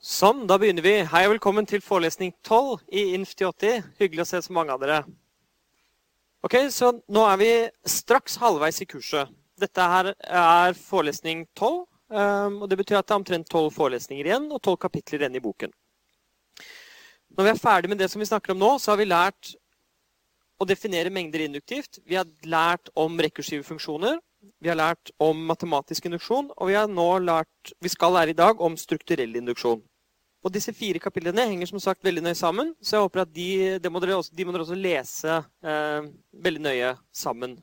Sånn, da begynner vi. Hei og velkommen til forelesning 12 i INF80. Hyggelig å se så mange av dere. Ok, så Nå er vi straks halvveis i kurset. Dette her er forelesning 12. Um, og Det betyr at det er omtrent 12 forelesninger igjen og 12 kapitler igjen i boken. Når vi er ferdig med det som vi snakker om nå, så har vi lært å definere mengder induktivt. Vi har lært om rekursive funksjoner. Vi har lært om matematisk induksjon, og vi, nå lært, vi skal lære i dag om strukturell induksjon. Og disse fire kapitlene henger som sagt veldig nøye sammen, så jeg håper at de, må, dere også, de må dere også lese eh, veldig nøye sammen.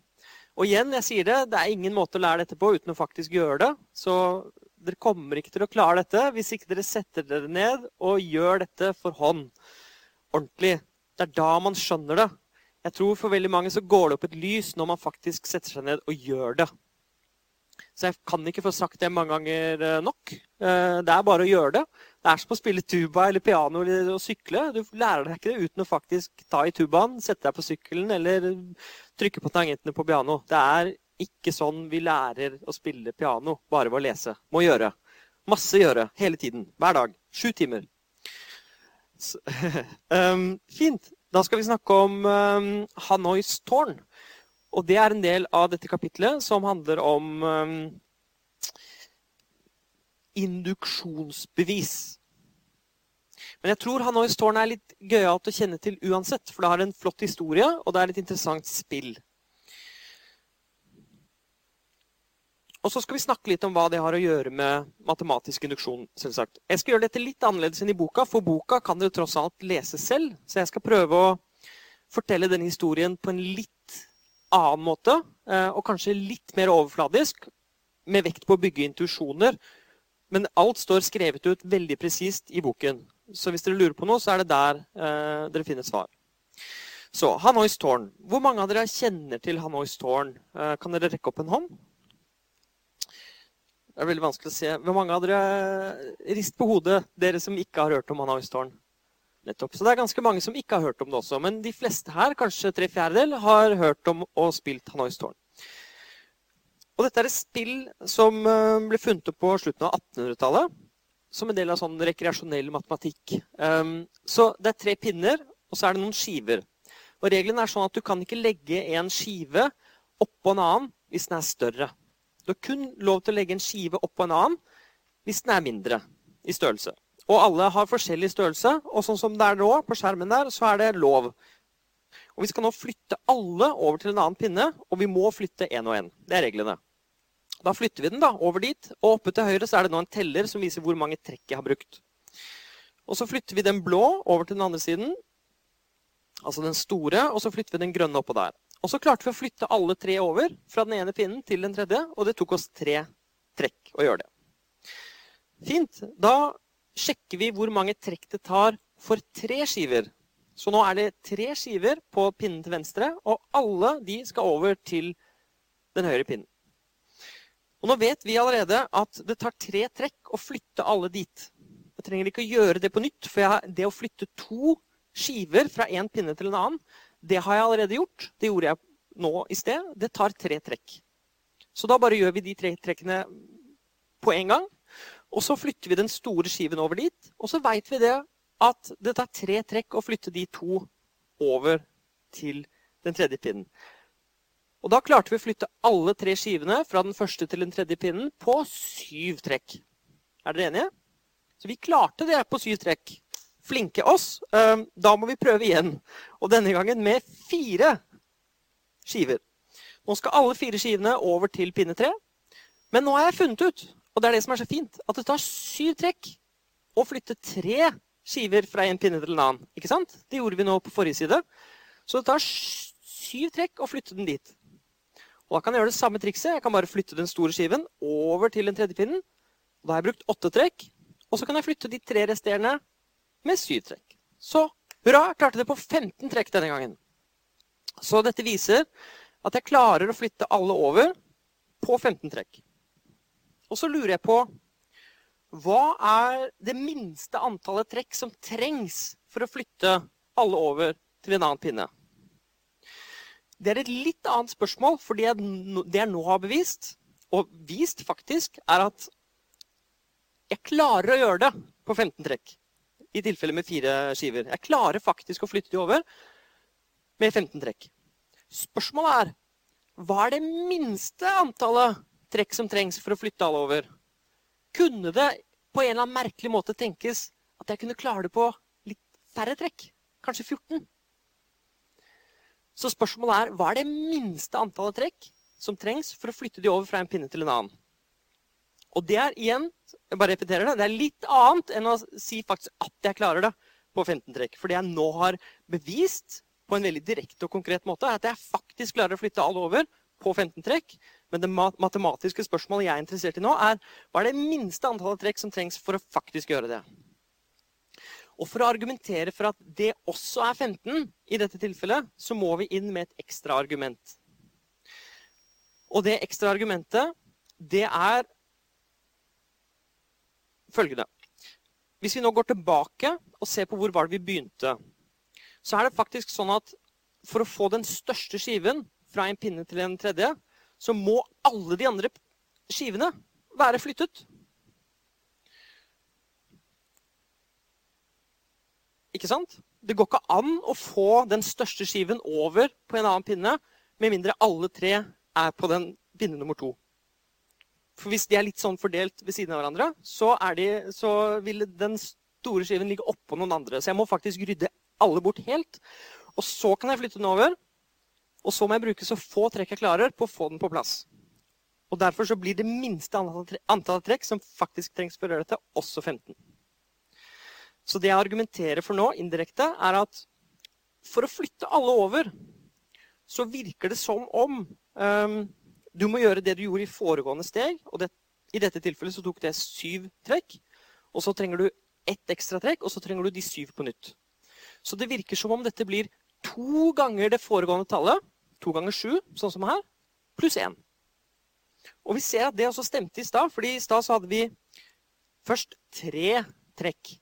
Og igjen, jeg sier det, det er ingen måte å lære dette på uten å faktisk gjøre det. Så dere kommer ikke til å klare dette hvis ikke dere setter dere ned og gjør dette for hånd. Ordentlig. Det er da man skjønner det. Jeg tror for veldig mange så går det opp et lys når man faktisk setter seg ned og gjør det. Så jeg kan ikke få sagt det mange ganger eh, nok. Eh, det er bare å gjøre det. Det er som å spille tuba eller piano eller å sykle. Du lærer deg ikke det uten å faktisk ta i tubaen, sette deg på sykkelen eller trykke på tangentene på piano. Det er ikke sånn vi lærer å spille piano bare ved å lese. Må gjøre. Masse gjøre. Hele tiden. Hver dag. Sju timer. Så, um, fint. Da skal vi snakke om um, Hanois tårn. Og det er en del av dette kapitlet som handler om um, induksjonsbevis. Men jeg tror Hanois tårn er litt gøyalt å kjenne til uansett. For det har en flott historie, og det er et interessant spill. Og så skal vi snakke litt om hva det har å gjøre med matematisk induksjon. selvsagt. Jeg skal gjøre dette litt annerledes enn i boka, for boka kan dere tross alt lese selv. Så jeg skal prøve å fortelle denne historien på en litt annen måte, eh, og kanskje litt mer overfladisk, med vekt på å bygge intuisjoner. Men alt står skrevet ut veldig presist i boken. Så hvis dere lurer på noe, så er det der eh, dere finner svar. Så Hanois tårn. Hvor mange av dere kjenner til Hanois tårn? Eh, kan dere rekke opp en hånd? Det er veldig vanskelig å se. Hvor mange av dere Rist på hodet, dere som ikke har hørt om Hanois tårn. Nettopp. Så det er ganske mange som ikke har hørt om det også. Men de fleste her, kanskje tre fjerdedel, har hørt om og spilt Hanois tårn. Og dette er et spill som eh, ble funnet på slutten av 1800-tallet. Som en del av sånn rekreasjonell matematikk. Um, så det er tre pinner, og så er det noen skiver. Og Regelen er sånn at du kan ikke legge en skive oppå en annen hvis den er større. Du har kun lov til å legge en skive oppå en annen hvis den er mindre i størrelse. Og alle har forskjellig størrelse. Og sånn som det er nå, på skjermen der, så er det lov. Og Vi skal nå flytte alle over til en annen pinne, og vi må flytte én og én. Det er reglene. Da flytter vi den da, over dit, og oppe til høyre så er det nå en teller som viser hvor mange trekk jeg har brukt. Og Så flytter vi den blå over til den andre siden, altså den store, og så flytter vi den grønne oppå der. Og så klarte vi å flytte alle tre over fra den ene pinnen til den tredje, og det tok oss tre trekk å gjøre det. Fint. Da sjekker vi hvor mange trekk det tar for tre skiver. Så nå er det tre skiver på pinnen til venstre, og alle de skal over til den høyre pinnen. Og nå vet vi allerede at det tar tre trekk å flytte alle dit. Jeg trenger ikke å gjøre det på nytt, for det å flytte to skiver fra én pinne til en annen, det har jeg allerede gjort. Det gjorde jeg nå i sted. Det tar tre trekk. Så da bare gjør vi de tre trekkene på en gang. Og så flytter vi den store skiven over dit. Og så veit vi det at det tar tre trekk å flytte de to over til den tredje pinnen. Og da klarte vi å flytte alle tre skivene fra den første til den tredje pinnen på syv trekk. Er dere enige? Så vi klarte det på syv trekk. Flinke oss. Ehm, da må vi prøve igjen. Og denne gangen med fire skiver. Nå skal alle fire skivene over til pinne tre. Men nå har jeg funnet ut og det er det som er så fint, at det tar syv trekk å flytte tre skiver fra en pinne til en annen. Ikke sant? Det gjorde vi nå på forrige side. Så det tar syv trekk å flytte den dit. Og Da kan jeg gjøre det samme trikset. Jeg kan bare flytte den store skiven over til den tredje pinnen. Da har jeg brukt åtte trekk. Og så kan jeg flytte de tre resterende med syv trekk. Så hurra, jeg klarte det på 15 trekk denne gangen. Så dette viser at jeg klarer å flytte alle over på 15 trekk. Og så lurer jeg på hva er det minste antallet trekk som trengs for å flytte alle over til en annen pinne? Det er et litt annet spørsmål, for det jeg nå har bevist, og vist faktisk, er at jeg klarer å gjøre det på 15 trekk. I tilfelle med fire skiver. Jeg klarer faktisk å flytte de over med 15 trekk. Spørsmålet er hva er det minste antallet trekk som trengs for å flytte alle over? Kunne det på en eller annen merkelig måte tenkes at jeg kunne klare det på litt færre trekk? Kanskje 14? Så spørsmålet er hva er det minste antallet trekk som trengs for å flytte de over fra en pinne til en annen? Og det er igjen jeg bare repeterer det, det er litt annet enn å si faktisk at jeg klarer det på 15 trekk. For det jeg nå har bevist på en veldig direkte og konkret måte, er at jeg faktisk klarer å flytte alle over på 15 trekk. Men det matematiske spørsmålet jeg er interessert i nå, er hva er det minste antallet trekk som trengs for å faktisk gjøre det? Og for å argumentere for at det også er 15 i dette tilfellet, så må vi inn med et ekstra argument. Og det ekstra argumentet, det er følgende. Hvis vi nå går tilbake og ser på hvor var det vi begynte, så er det faktisk sånn at for å få den største skiven fra en pinne til en tredje, så må alle de andre skivene være flyttet. Ikke sant? Det går ikke an å få den største skiven over på en annen pinne med mindre alle tre er på den pinne nummer to. For hvis de er litt sånn fordelt ved siden av hverandre, så, de, så vil den store skiven ligge oppå noen andre. Så jeg må faktisk rydde alle bort helt. Og så kan jeg flytte den over. Og så må jeg bruke så få trekk jeg klarer på å få den på plass. Og Derfor så blir det minste antallet trekk som faktisk trengs for å gjøre dette, også 15. Så det jeg argumenterer for nå, indirekte, er at for å flytte alle over, så virker det som om um, du må gjøre det du gjorde i foregående steg. og det, I dette tilfellet så tok det syv trekk. Og så trenger du ett ekstra trekk, og så trenger du de syv på nytt. Så det virker som om dette blir to ganger det foregående tallet, to ganger sju, sånn som her, pluss én. Og vi ser at det også stemte i stad, fordi i stad så hadde vi først tre trekk.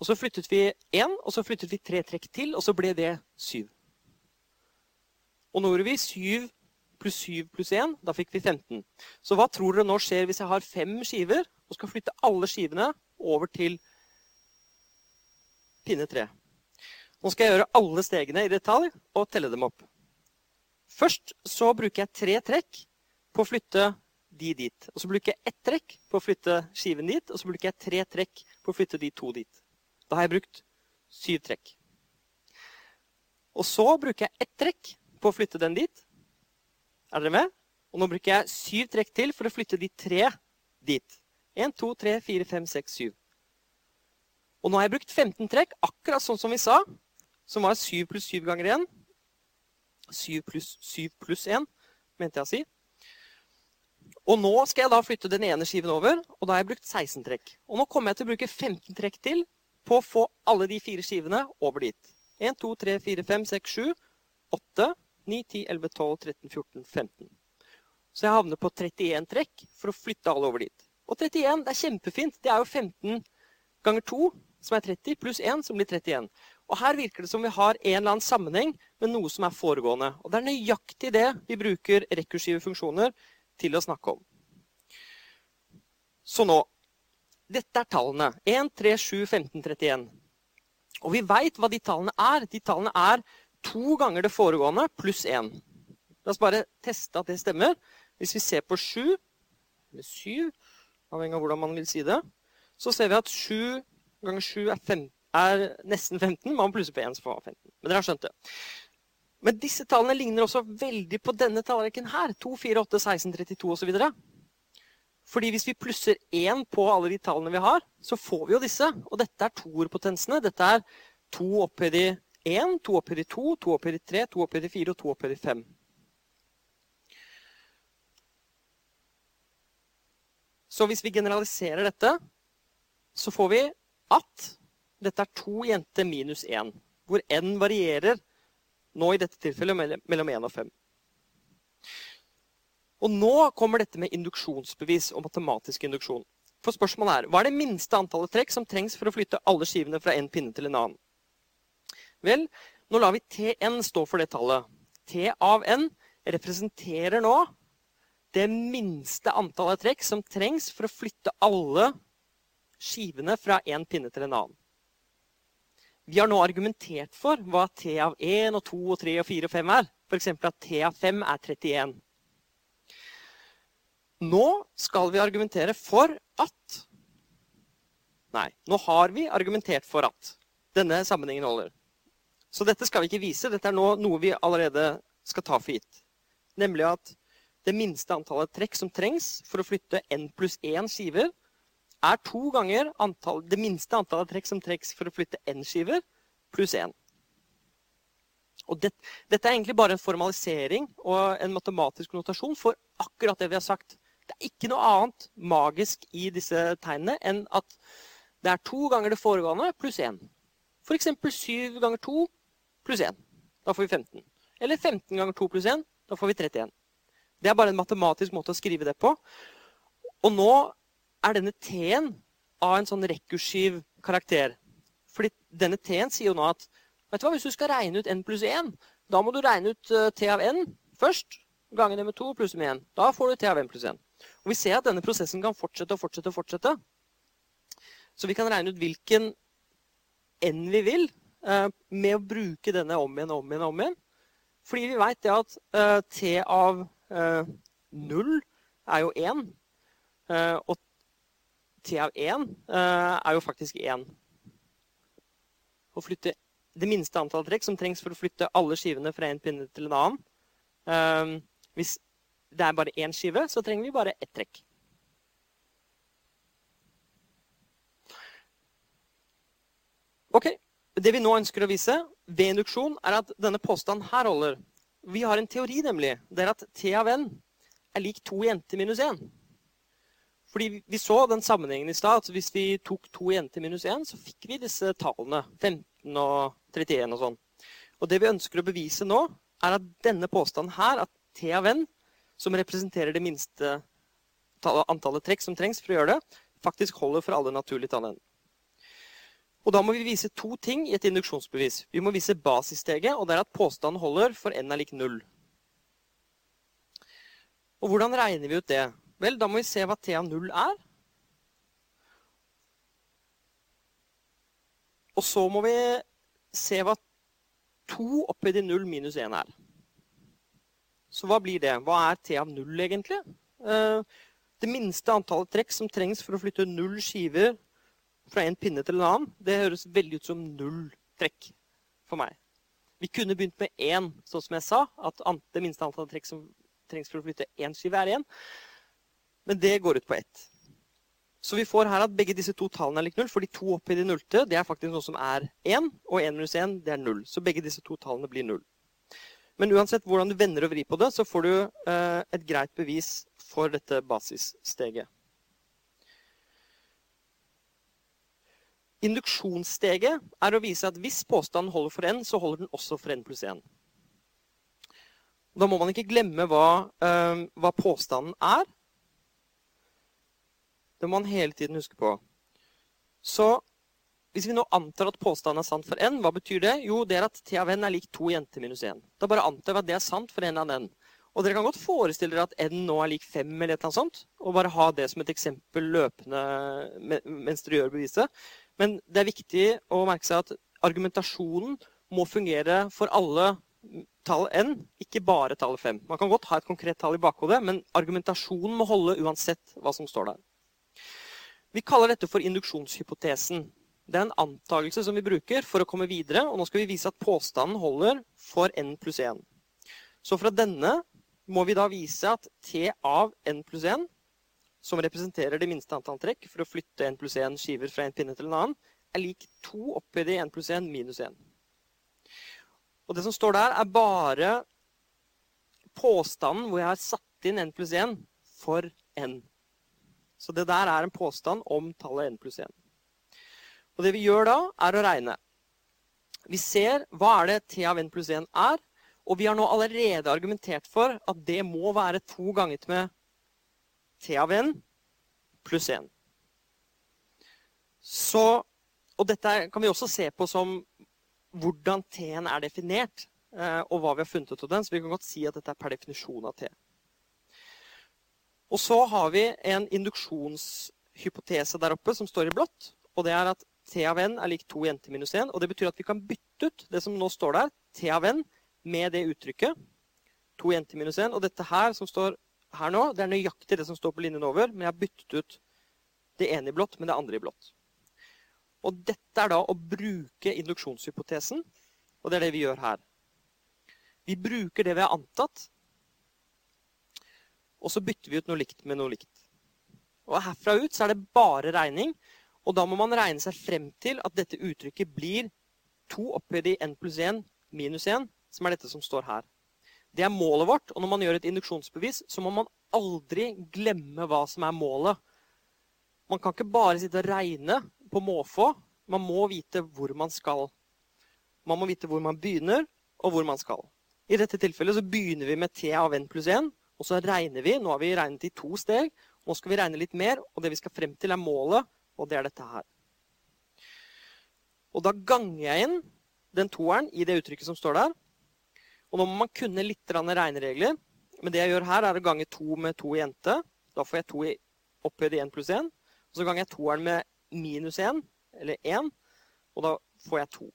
Og så flyttet vi én, og så flyttet vi tre trekk til, og så ble det syv. Og nå gjorde vi syv pluss syv pluss én. Da fikk vi 15. Så hva tror dere nå skjer hvis jeg har fem skiver og skal flytte alle skivene over til pinne tre? Nå skal jeg gjøre alle stegene i detalj og telle dem opp. Først så bruker jeg tre trekk på å flytte de dit. Og så bruker jeg ett trekk på å flytte skiven dit, og så bruker jeg tre trekk på å flytte de to dit. Da har jeg brukt syv trekk. Og så bruker jeg ett trekk på å flytte den dit. Er dere med? Og nå bruker jeg syv trekk til for å flytte de tre dit. 1, 2, 3, 4, 5, 6, 7. Og nå har jeg brukt 15 trekk, akkurat sånn som vi sa, som var 7 pluss 7 ganger 1. 7 pluss 7 pluss 1, mente jeg å si. Og nå skal jeg da flytte den ene skiven over, og da har jeg brukt 16 trekk. Og nå kommer jeg til å bruke 15 trekk til på å få alle de fire skivene over dit. 1, 2, 3, 4, 5, 6, 7, 8, 9, 10, 11, 12, 13, 14, 15. Så jeg havner på 31 trekk for å flytte alle over dit. Og 31 det er kjempefint. Det er jo 15 ganger 2, som er 30, pluss 1, som blir 31. Og her virker det som vi har en eller annen sammenheng med noe som er foregående. Og det er nøyaktig det vi bruker rekursive funksjoner til å snakke om. Så nå dette er tallene. 1, 3, 7, 15, 31. Og vi veit hva de tallene er. De tallene er to ganger det foregående pluss 1. La oss bare teste at det stemmer. Hvis vi ser på 7, eller 7, avhengig av hvordan man vil si det, så ser vi at 7 ganger 7 er, 5, er nesten 15. Man plusser på 1, så får man 15. Men dere har skjønt det. Men disse tallene ligner også veldig på denne tallrekken her. 2, 4, 8, 16, 32 osv. Fordi hvis vi plusser 1 på alle de tallene vi har, så får vi jo disse. Og dette er toerpotensene. Dette er 2 opphøyd i 1, 2 opphøyd i 2, 2 opphøyd i 3, 2 opphøyd i 4 og 2 opphøyd i 5. Så hvis vi generaliserer dette, så får vi at dette er to jenter minus 1, hvor n varierer nå i dette tilfellet mellom 1 og 5. Og nå kommer dette med induksjonsbevis og matematisk induksjon. For spørsmålet er, Hva er det minste antallet trekk som trengs for å flytte alle skivene fra en pinne til en annen? Vel, nå lar vi Tn stå for det tallet. T av n representerer nå det minste antallet trekk som trengs for å flytte alle skivene fra en pinne til en annen. Vi har nå argumentert for hva T av 1 og 2 og 3 og 4 og 5 er. F.eks. at T av 5 er 31. Nå skal vi argumentere for at Nei, nå har vi argumentert for at denne sammenhengen holder. Så dette skal vi ikke vise. Dette er nå noe vi allerede skal ta for gitt. Nemlig at det minste antallet trekk som trengs for å flytte n pluss 1 skiver, er to ganger antall, det minste antallet trekk som trengs for å flytte n skiver, pluss 1. Og det, dette er egentlig bare en formalisering og en matematisk notasjon for akkurat det vi har sagt. Det er ikke noe annet magisk i disse tegnene enn at det er to ganger det foregående pluss 1. F.eks. 7 ganger 2 pluss 1. Da får vi 15. Eller 15 ganger 2 pluss 1. Da får vi 31. Det er bare en matematisk måte å skrive det på. Og nå er denne T-en av en sånn rekursiv karakter. Fordi denne T-en sier jo nå at vet du hva, hvis du skal regne ut n pluss 1, da må du regne ut eh, T av n først. Gange det med 2 pluss med 1. Da får du T av n pluss 1. Og Vi ser at denne prosessen kan fortsette og fortsette og fortsette. Så vi kan regne ut hvilken n vi vil eh, med å bruke denne om igjen og om igjen. om igjen. Fordi vi veit at uh, T av uh, 0 er jo 1. Uh, og T av 1 er jo faktisk 1. Å flytte det minste antall trekk som trengs for å flytte alle skivene fra en pinne til en annen. hvis det er bare én skive, så trenger vi bare ett trekk. Ok, Det vi nå ønsker å vise ved induksjon, er at denne påstanden her holder. Vi har en teori, nemlig. Det er at T av n er lik 2 i NT minus 1. Fordi vi så den sammenhengen i stad. at Hvis vi tok 2 i n minus 1, så fikk vi disse tallene. 15 og 31 og sånn. Og det vi ønsker å bevise nå, er at denne påstanden her, at T av n, som representerer det minste antallet trekk som trengs for å gjøre det, faktisk holder for alle naturlige tall n. Og Da må vi vise to ting i et induksjonsbevis. Vi må vise basissteget, og det er at påstanden holder for n er lik null. Og Hvordan regner vi ut det? Vel, Da må vi se hva t av null er. Og så må vi se hva 2 opphøyd i 0 minus 1 er. Så hva blir det? Hva er t av 0 egentlig? Eh, det minste antallet trekk som trengs for å flytte null skiver fra en pinne til en annen, det høres veldig ut som null trekk for meg. Vi kunne begynt med én, sånn som jeg sa. At det minste antallet trekk som trengs for å flytte én skive, er én. Men det går ut på ett. Så vi får her at begge disse to tallene er lik null, fordi to oppe i nullte det er faktisk noe som er én, og én minus én det er null. Så begge disse to tallene blir null. Men uansett hvordan du vender og vrir på det, så får du eh, et greit bevis for dette basissteget. Induksjonssteget er å vise at hvis påstanden holder for n, så holder den også for n pluss 1. Da må man ikke glemme hva, eh, hva, påstanden er. Det må man hele tiden huske på. Så hvis vi nå antar at påstanden er sant for n, hva betyr det? Jo, det er at t av n er lik 2 i n til minus 1. Da bare antar vi at det er sant for n av n. Og dere kan godt forestille dere at n nå er lik 5, eller et eller annet sånt, og bare ha det som et eksempel løpende mens dere gjør beviset. Men det er viktig å merke seg at argumentasjonen må fungere for alle tall n, ikke bare tallet 5. Man kan godt ha et konkret tall i bakhodet, men argumentasjonen må holde uansett hva som står der. Vi kaller dette for induksjonshypotesen. Det er en antakelse som vi bruker for å komme videre, og nå skal vi vise at påstanden holder for n pluss 1. Så fra denne må vi da vise at t av n pluss 1 som representerer det minste antall trekk for å flytte n pluss 1 skiver fra en pinne til en annen, er lik 2 opphøyd i 1 pluss 1 minus 1. Og Det som står der, er bare påstanden hvor jeg har satt inn n pluss 1 for n. Så det der er en påstand om tallet n pluss 1. Og Det vi gjør da, er å regne. Vi ser hva er det t av n pluss 1 er, og vi har nå allerede argumentert for at det må være to ganget med T av n pluss 1. Så, og dette kan vi også se på som hvordan T-en er definert, eh, og hva vi har funnet ut av den. Så vi kan godt si at dette er per definisjon av T. Og så har vi en induksjonshypotese der oppe som står i blått. Og det er at T av n er lik 2 i n til minus 1. Og det betyr at vi kan bytte ut det som nå står der, T av n, med det uttrykket. 2 i n til minus 1. Og dette her som står her nå, det er nøyaktig det som står på linjen over, men jeg har byttet ut det ene i blått med det andre i blått. Og dette er da å bruke induksjonshypotesen, og det er det vi gjør her. Vi bruker det vi har antatt, og så bytter vi ut noe likt med noe likt. Og Herfra ut så er det bare regning, og da må man regne seg frem til at dette uttrykket blir 2 opphøyd i n pluss 1 minus 1, som er dette som står her. Det er målet vårt, og når man gjør et induksjonsbevis, så må man aldri glemme hva som er målet. Man kan ikke bare sitte og regne på måfå. Man må vite hvor man skal. Man må vite hvor man begynner, og hvor man skal. I dette tilfellet så begynner vi med t av n pluss 1, og så regner vi. Nå har vi regnet i to steg. Nå skal vi regne litt mer, og det vi skal frem til, er målet, og det er dette her. Og da ganger jeg inn den toeren i det uttrykket som står der. Og nå må man kunne litt regneregler. Men det jeg gjør her, er å gange to med to i jente. Da får jeg to i opphøyd i 1 pluss 1. Og så ganger jeg toeren med minus 1, eller 1, og da får jeg 2.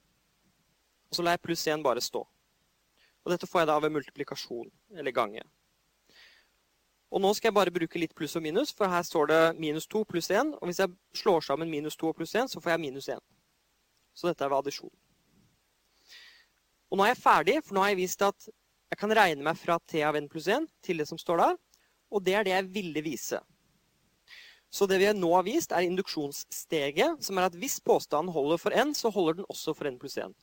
Og så lar jeg pluss 1 bare stå. Og dette får jeg da ved multiplikasjon, eller gange. Og nå skal jeg bare bruke litt pluss og minus, for her står det minus 2 pluss 1. Og hvis jeg slår sammen minus 2 og pluss 1, så får jeg minus 1. Så dette er ved addisjon. Og nå er jeg ferdig, for nå har jeg vist at jeg kan regne meg fra t av n pluss 1 til det som står der. Og det er det jeg ville vise. Så det vi nå har vist, er induksjonssteget, som er at hvis påstanden holder for n, så holder den også for n pluss 1.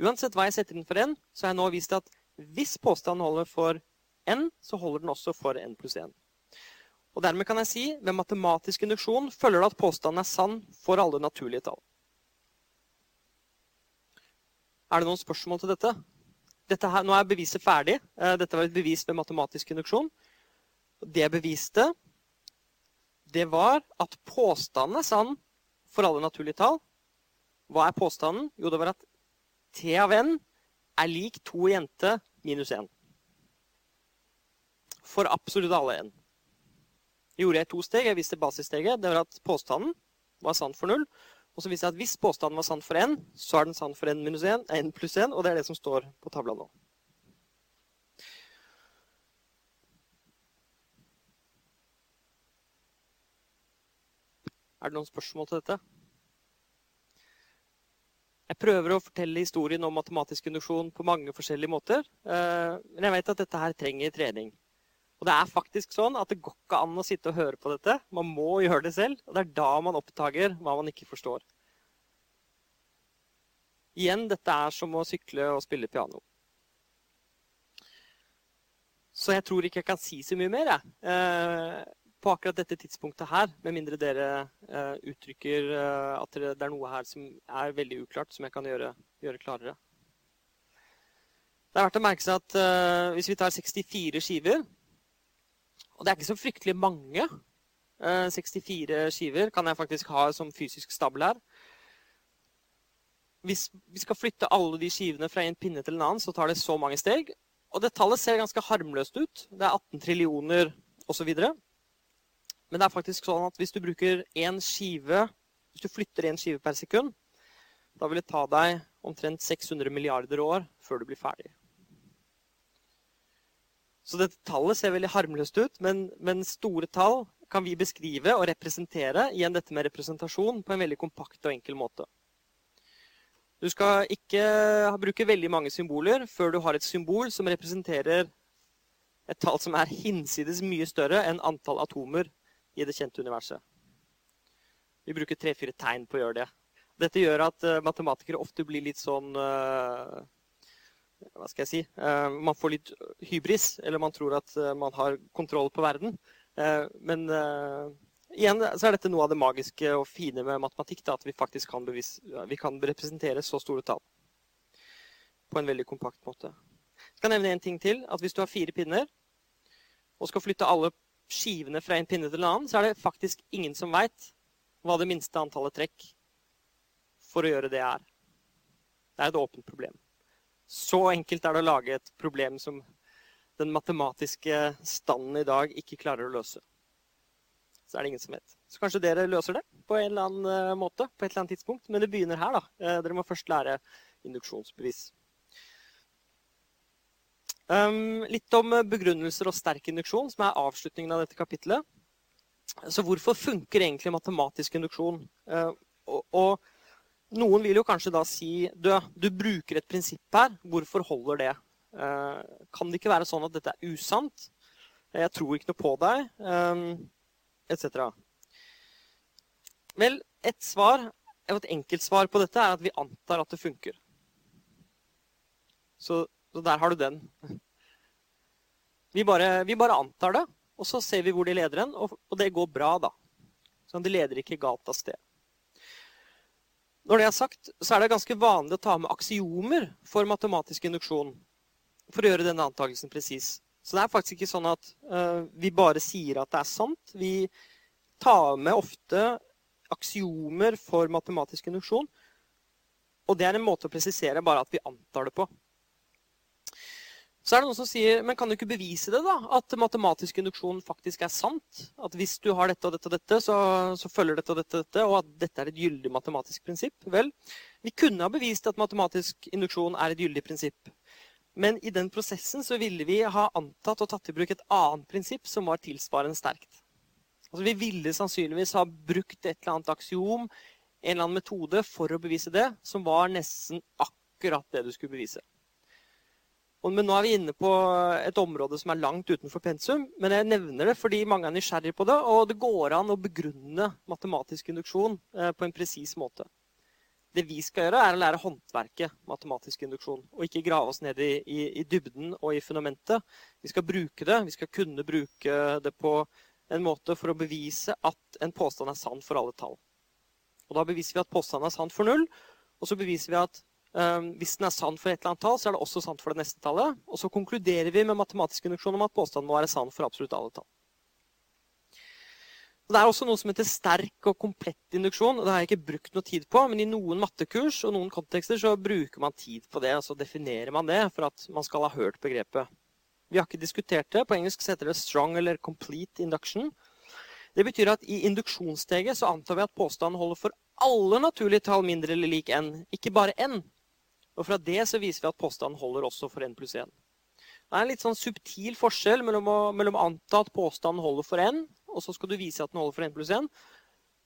Uansett hva jeg setter inn for n, så har jeg nå vist at hvis påstanden holder for n, så holder den også for n pluss 1. Og dermed kan jeg si ved matematisk induksjon følger det at påstanden er sann for alle naturlige tall. Er det noen spørsmål til dette? dette her, nå er beviset ferdig. Eh, dette var et bevis ved matematisk induksjon. Det jeg beviste, det var at påstanden er sann for alle naturlige tall. Hva er påstanden? Jo, det var at T av n er lik 2 jente minus 1. For absolutt alle n. Gjorde jeg to steg. Jeg viste basissteget. Det var at påstanden var sann for null. Og så viste jeg at hvis påstanden var sann for n, så er den sann for n, 1, n pluss 1, og det er det som står på tavla nå. Er det noen spørsmål til dette? Jeg prøver å fortelle historien om matematisk induksjon på mange forskjellige måter. Eh, men jeg vet at dette her trenger trening. Og det er faktisk sånn at det går ikke an å sitte og høre på dette. Man må gjøre det selv. Og det er da man oppdager hva man ikke forstår. Igjen, dette er som å sykle og spille piano. Så jeg tror ikke jeg kan si så mye mer jeg. Eh, på akkurat dette tidspunktet her. Med mindre dere eh, uttrykker eh, at det er noe her som er veldig uklart, som jeg kan gjøre, gjøre klarere. Det er verdt å merke seg at hvis vi tar 64 skiver, og det er ikke så fryktelig mange. 64 eh, skiver kan jeg faktisk ha som fysisk stabel her. Hvis vi skal flytte alle de skivene fra en pinne til en annen, så tar det så mange steg. Og det tallet ser ganske harmløst ut. Det er 18 trillioner osv. Men det er faktisk sånn at hvis du bruker én skive Hvis du flytter én skive per sekund, da vil det ta deg omtrent 600 milliarder år før du blir ferdig. Så dette tallet ser veldig harmløst ut, men, men, store tall kan vi beskrive og representere igjen dette med representasjon på en veldig kompakt og enkel måte. Du skal ikke bruke veldig mange symboler før du har et symbol som representerer et tall som er hinsides mye større enn antall atomer i det kjente universet. Vi bruker tre-fire tegn på å gjøre det. Dette gjør at uh, matematikere ofte blir litt sånn uh, hva skal jeg si, uh, man får litt hybris, eller man tror at uh, man har kontroll på verden. Uh, men igjen så er dette noe av det magiske og fine med matematikk, at vi faktisk kan, bevis, vi kan, representere så store tall på en veldig kompakt måte. Jeg skal nevne en ting til, at Hvis du har fire pinner og skal flytte alle skivene fra en pinne til en annen, så er det faktisk ingen som veit hva det minste antallet trekk for å gjøre det er. Det er et åpent problem. Så enkelt er det å lage et problem som den matematiske standen i dag ikke klarer å løse. Så er det ingen som vet. Så kanskje dere løser det på en eller annen eh, måte på et eller annet tidspunkt. Men det begynner her, da. Eh, dere må først lære induksjonsbevis. Um, litt om begrunnelser og sterk induksjon, som er avslutningen av dette kapitlet. Så hvorfor funker egentlig matematisk induksjon? Og, noen vil jo kanskje da si du, du bruker et prinsipp her. Hvorfor holder det? Uh, kan det ikke være sånn at dette er usant? Jeg tror ikke noe på deg, um, etc. Vel, et svar, et enkelt svar på dette er at vi antar at det funker. Så så der har du den. Vi bare, vi bare, antar det, og så ser vi hvor de leder hen, og, og, det går bra, da. Så de leder ikke galt av sted. Når det er sagt, så er det ganske vanlig å ta med aksiomer for matematisk induksjon for å gjøre denne antakelsen presis. Så det er faktisk ikke sånn at uh, vi bare sier at det er sant. Vi tar med ofte aksiomer for matematisk induksjon. Og det er en måte å presisere bare at vi antar det på. Så er det noen som sier men kan du ikke bevise det, da? At matematisk induksjon faktisk er sant? At hvis du har dette og dette og dette, så, så følger dette og dette og dette, og at dette er et gyldig matematisk prinsipp? Vel, vi kunne ha bevist at matematisk induksjon er et gyldig prinsipp. Men i den prosessen så ville vi ha antatt og tatt i bruk et annet prinsipp som var tilsvarende sterkt. Altså Vi ville sannsynligvis ha brukt et eller annet aksiom, en eller annen metode, for å bevise det, som var nesten akkurat det du skulle bevise. Men nå er vi inne på et område som er langt utenfor pensum. Men jeg nevner det fordi mange er nysgjerrige på det, og det går an å begrunne matematisk induksjon eh, på en presis måte. Det vi skal gjøre, er å lære håndverket matematisk induksjon. Og ikke grave oss ned i, i, i, dybden og i fundamentet. Vi skal bruke det. Vi skal kunne bruke det på en måte for å bevise at en påstand er sann for alle tall. Og da beviser vi at påstanden er sann for null. Og så beviser vi at hvis den er sann for et eller annet tall, så er det også sant for det neste tallet. Og så konkluderer vi med matematisk induksjon om at påstanden må være sann for absolutt alle tall. Det er også noe som heter sterk og komplett induksjon. og Det har jeg ikke brukt noe tid på, men i noen mattekurs og noen kontekster så bruker man tid på det. og Så definerer man det for at man skal ha hørt begrepet. Vi har ikke diskutert det. På engelsk heter det 'strong' eller 'complete induction'. Det betyr at i induksjonssteget så antar vi at påstanden holder for alle naturlige tall mindre eller lik n, ikke bare n. Og fra det så viser vi at påstanden holder også for n pluss 1. Det er en litt sånn subtil forskjell mellom å, mellom anta at påstanden holder for n, og så skal du vise at den holder for n pluss 1,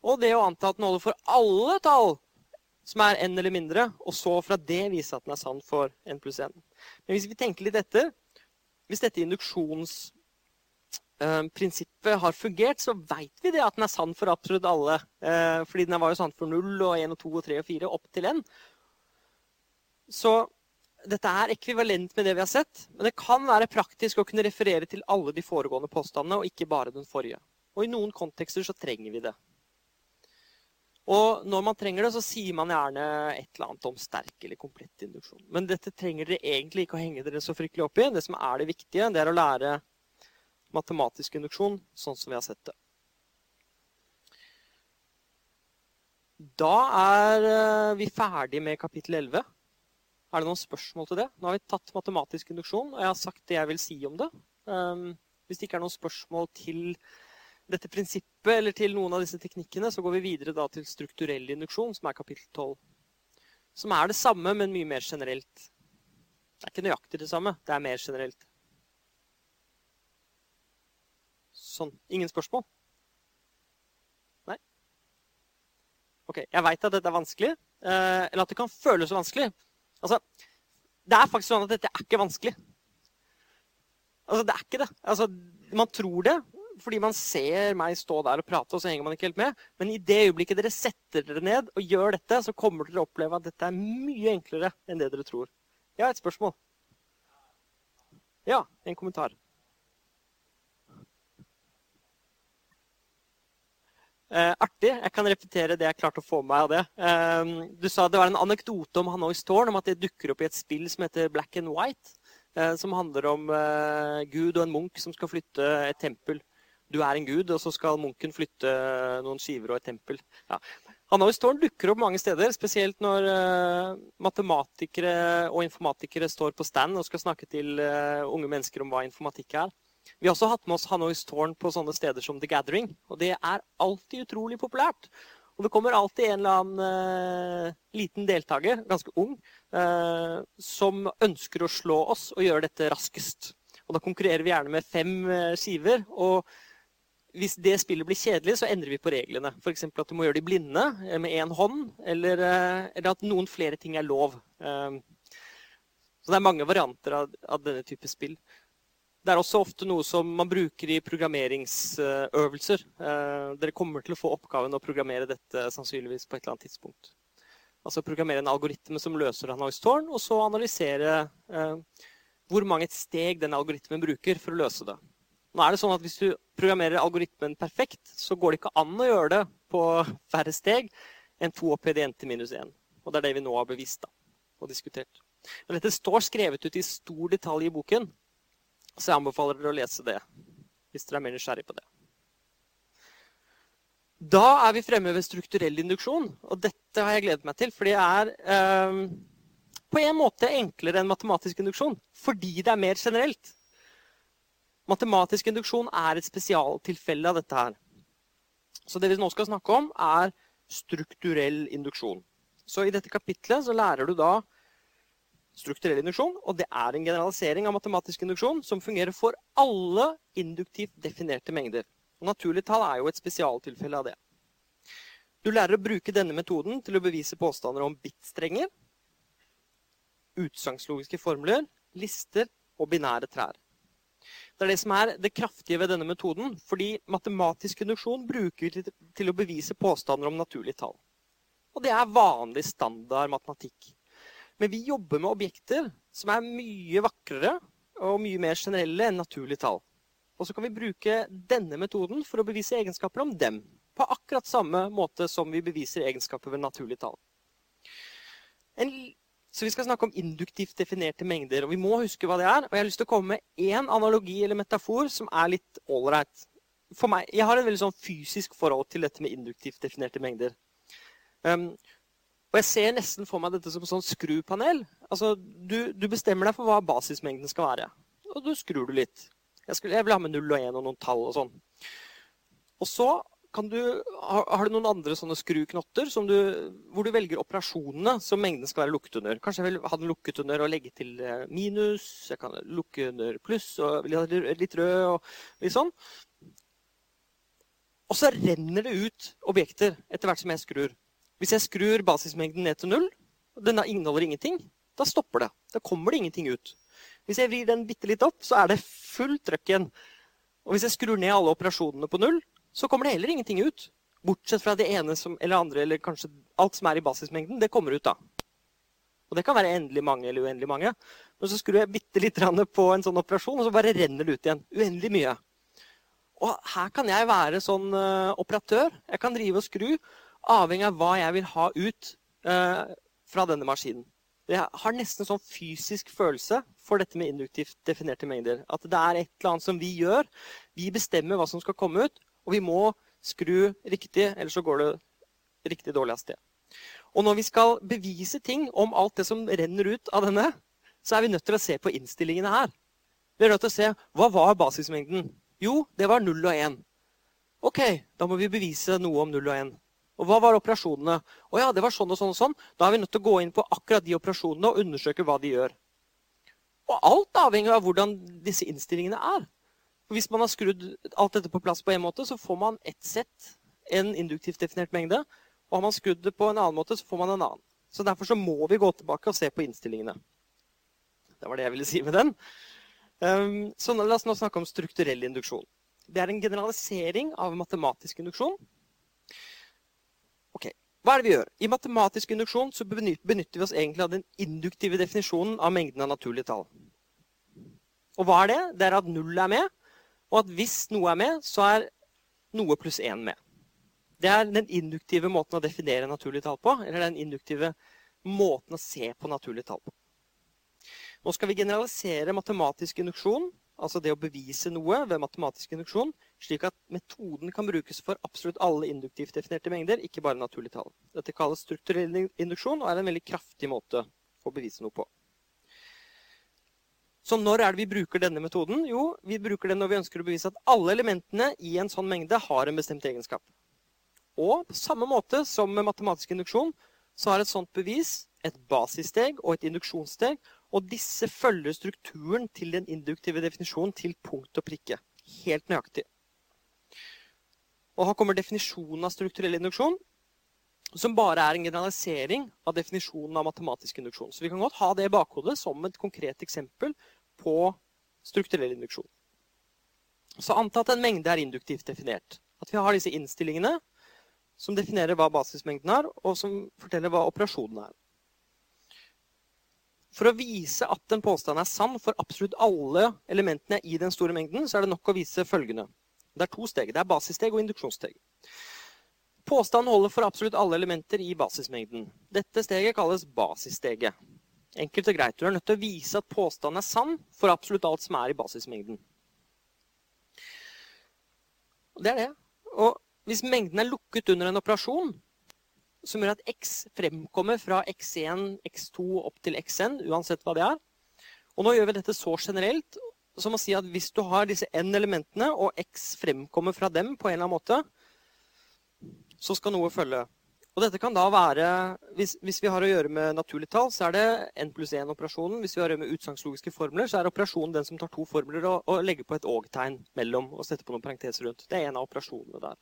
og det å anta at den holder for alle tall som er n eller mindre, og så fra det vise at den er sann for n pluss 1. Men hvis vi tenker litt etter, hvis dette induksjonsprinsippet eh, har fungert, så veit vi det at den er sann for absolutt alle. Eh, fordi den var jo sann for 0 og 1 og 2 og 3 og 4 opp til n. Så dette er ekvivalent med det vi har sett, men det kan være praktisk å kunne referere til alle de foregående påstandene, og ikke bare den forrige. Og i noen kontekster så trenger vi det. Og når man trenger det, så sier man gjerne et eller annet om sterk eller komplett induksjon. Men dette trenger dere egentlig ikke å henge dere så fryktelig opp i. Det som er det viktige, det er å lære matematisk induksjon sånn som vi har sett det. Da er eh, vi ferdig med kapittel 11. Er det noen spørsmål til det? Nå har vi tatt matematisk induksjon, og jeg har sagt det jeg vil si om det. Um, hvis det ikke er noen spørsmål til dette prinsippet eller til noen av disse teknikkene, så går vi videre til strukturell induksjon, som er kapittel 12. Som er det samme, men mye mer generelt. Det er ikke nøyaktig det samme, det er mer generelt. Sånn. Ingen spørsmål? Nei? Ok, jeg veit at dette er vanskelig, eh, eller at det kan føles vanskelig. Altså, det er faktisk sånn at dette er ikke vanskelig. Altså, det er ikke det. Altså, man tror det fordi man ser meg stå der og prate, og så henger man ikke helt med. Men i det øyeblikket dere setter dere ned og gjør dette, så kommer dere å oppleve at dette er mye enklere enn det dere tror. Jeg har et spørsmål. Ja, en kommentar. Artig. Jeg kan repetere det jeg klarte å få med meg av det. Um, du sa det var en anekdote om Hanois tårn, om at det dukker opp i et spill som heter Black and White. Uh, som handler om uh, Gud og en munk som skal flytte et tempel. Du er en gud, og så skal munken flytte noen skiver og et tempel. Ja. Hanois tårn dukker opp mange steder, spesielt når matematikere og informatikere står på stand og skal snakke til unge mennesker om hva informatikk er. Vi har også hatt med oss Hanois tårn på sånne steder som The Gathering. Og det er alltid utrolig populært. Og det kommer alltid en eller annen uh, liten deltaker, ganske ung, uh, som ønsker å slå oss og gjøre dette raskest. Og da konkurrerer vi gjerne med fem uh, skiver. Og hvis det spillet blir kjedelig, så endrer vi på reglene. F.eks. at du må gjøre de blinde med én hånd, eller, eller, at noen flere ting er lov. Så det er mange varianter av, av denne type spill. Det er også ofte noe som man bruker i programmeringsøvelser. Eh, dere kommer til å få oppgaven å programmere dette sannsynligvis på et eller annet tidspunkt. Altså programmere en algoritme som løser Hanois tårn, og så analysere eh, hvor mange steg den algoritmen bruker for å løse det. Nå er det sånn at Hvis du programmerer algoritmen perfekt, så går det ikke an å gjøre det på færre steg enn to opp i til minus 1. Og det er det vi nå har bevist da, og diskutert. Men dette står skrevet ut i stor detalj i boken, så jeg anbefaler dere å lese det hvis dere er mer nysgjerrig på det. Da er vi fremme ved strukturell induksjon, og dette har jeg gledet meg til. For det er eh, på en måte enklere enn matematisk induksjon fordi det er mer generelt. Matematisk induksjon er et spesialtilfelle av dette her. Så det vi nå skal snakke om, er strukturell induksjon. Så i dette kapitlet så lærer du da strukturell induksjon, og det er en generalisering av matematisk induksjon som fungerer for alle induktivt definerte mengder. Og Naturlige tall er jo et spesialtilfelle av det. Du lærer å bruke denne metoden til å bevise påstander om bitstrenger, utsagnslogiske formler, lister og binære trær. Det er det som er det kraftige ved denne metoden, fordi matematisk induksjon bruker vi til å bevise påstander om naturlige tall. Og det er vanlig standard matematikk. Men vi jobber med objekter som er mye vakrere og mye mer generelle enn naturlige tall. Og så kan vi bruke denne metoden for å bevise egenskaper om dem. På akkurat samme måte som vi beviser egenskaper ved naturlige tall. En, så vi skal snakke om induktivt definerte mengder. Og vi må huske hva det er. Og jeg har lyst til å komme med én analogi eller metafor som er litt ålreit. Jeg har en veldig sånn fysisk forhold til dette med induktivt definerte mengder. Um, og jeg ser nesten for meg dette som sånn skrupanel. Altså, du, du, bestemmer deg for hva basismengden skal være. Og du skrur du litt. Jeg, skulle, jeg vil ha med 0 og 1 og noen tall og sånn. Og så du, har, du noen andre sånne skruknotter du, hvor du velger operasjonene som mengden skal være lukket under. Kanskje jeg vil ha den lukket under og legge til eh, minus. Jeg kan lukke under pluss og litt rød og litt sånn. Og så renner det ut objekter etter hvert som jeg skrur. Hvis jeg skrur basismengden ned til null, og den inneholder ingenting, da stopper det. Da kommer det ingenting ut. Hvis jeg vrir den bitte litt opp, så er det fullt trøkk igjen. Og hvis jeg skrur ned alle operasjonene på null, så kommer det heller ingenting ut. Bortsett fra det ene som, eller andre, eller kanskje alt som er i basismengden, det kommer ut da. Og det kan være endelig mange eller uendelig mange. Men så skrur jeg bitte litt på en sånn operasjon, og så bare renner det ut igjen. Uendelig mye. Og her kan jeg være sånn uh, operatør. Jeg kan drive og skru avhengig av hva jeg vil ha ut eh, fra denne maskinen. Jeg har nesten en sånn fysisk følelse for dette med induktivt definerte mengder. At det er et eller annet som vi gjør. Vi bestemmer hva som skal komme ut, og vi må skru riktig, ellers så går det riktig dårlig av sted. Og når vi skal bevise ting om alt det som renner ut av denne, så er vi nødt til å se på innstillingene her. Vi er nødt til å se hva var basismengden. Jo, det var 0 og 1. OK, da må vi bevise noe om 0 og 1. Og hva var operasjonene? Å ja, det var sånn og sånn og sånn. Da er vi nødt til å gå inn på akkurat de operasjonene og undersøke hva de gjør. Og alt avhenger av hvordan disse innstillingene er. Hvis man har skrudd alt dette på plass på en måte, så får man ett sett, en induktivt definert mengde. Og har man skrudd det på en annen måte, så får man en annen. Så Derfor så må vi gå tilbake og se på innstillingene. Det var det jeg ville si med den. Um, så la oss nå snakke om strukturell induksjon. Det er en generalisering av matematisk induksjon Hva er det vi gjør? I matematisk induksjon så benytter vi oss egentlig av den induktive definisjonen av mengden av naturlige tall. Og hva er det? Det er at null er med, og at hvis noe er med, så er noe pluss én med. Det er den induktive måten å definere naturlige tall på, eller den induktive måten å se på naturlige tall på. Nå skal vi generalisere matematisk induksjon altså det å bevise noe ved matematisk induksjon, slik at metoden kan brukes for absolutt alle induktivt definerte mengder, ikke bare naturlige tall. Dette kalles strukturell induksjon og er en veldig kraftig måte å bevise noe på. Så når er det vi bruker denne metoden? Jo, vi bruker den når vi ønsker å bevise at alle elementene i en sånn mengde har en bestemt egenskap. Og på samme måte som med matematisk induksjon, så har et sånt bevis et basissteg og et induksjonssteg. Og disse følger strukturen til den induktive definisjonen til punkt og prikke. Helt nøyaktig. Og her kommer definisjonen av strukturell induksjon, som bare er en generalisering av definisjonen av matematisk induksjon. Så vi kan godt ha det i bakhodet som et konkret eksempel på strukturell induksjon. Så anta at en mengde er induktivt definert. At vi har disse innstillingene som definerer hva basismengden er, og som forteller hva operasjonen er. For å vise at en påstand er sann for absolutt alle elementene i den store mengden, så er det nok å vise følgende. Det er to steg. Det er basissteg og induksjonssteg. Påstanden holder for absolutt alle elementer i basismengden. Dette steget kalles basissteget. Enkelt og greit. Du er nødt til å vise at påstanden er sann for absolutt alt som er i basismengden. Det er det. Og hvis mengden er lukket under en operasjon, som gjør at x fremkommer fra x1, x2 opp til xn, uansett hva det er. Og nå gjør vi dette så generelt som å si at hvis du har disse n elementene, og x fremkommer fra dem på en eller annen måte, så skal noe følge. Og dette kan da være, hvis, hvis vi har å gjøre med naturlige tall, så er det n pluss 1-operasjonen. Hvis vi har å gjøre med utsagnslogiske formler, så er operasjonen den som tar to formler og, og legger på et og-tegn mellom og setter på noen parenteser rundt. Det er en av operasjonene der.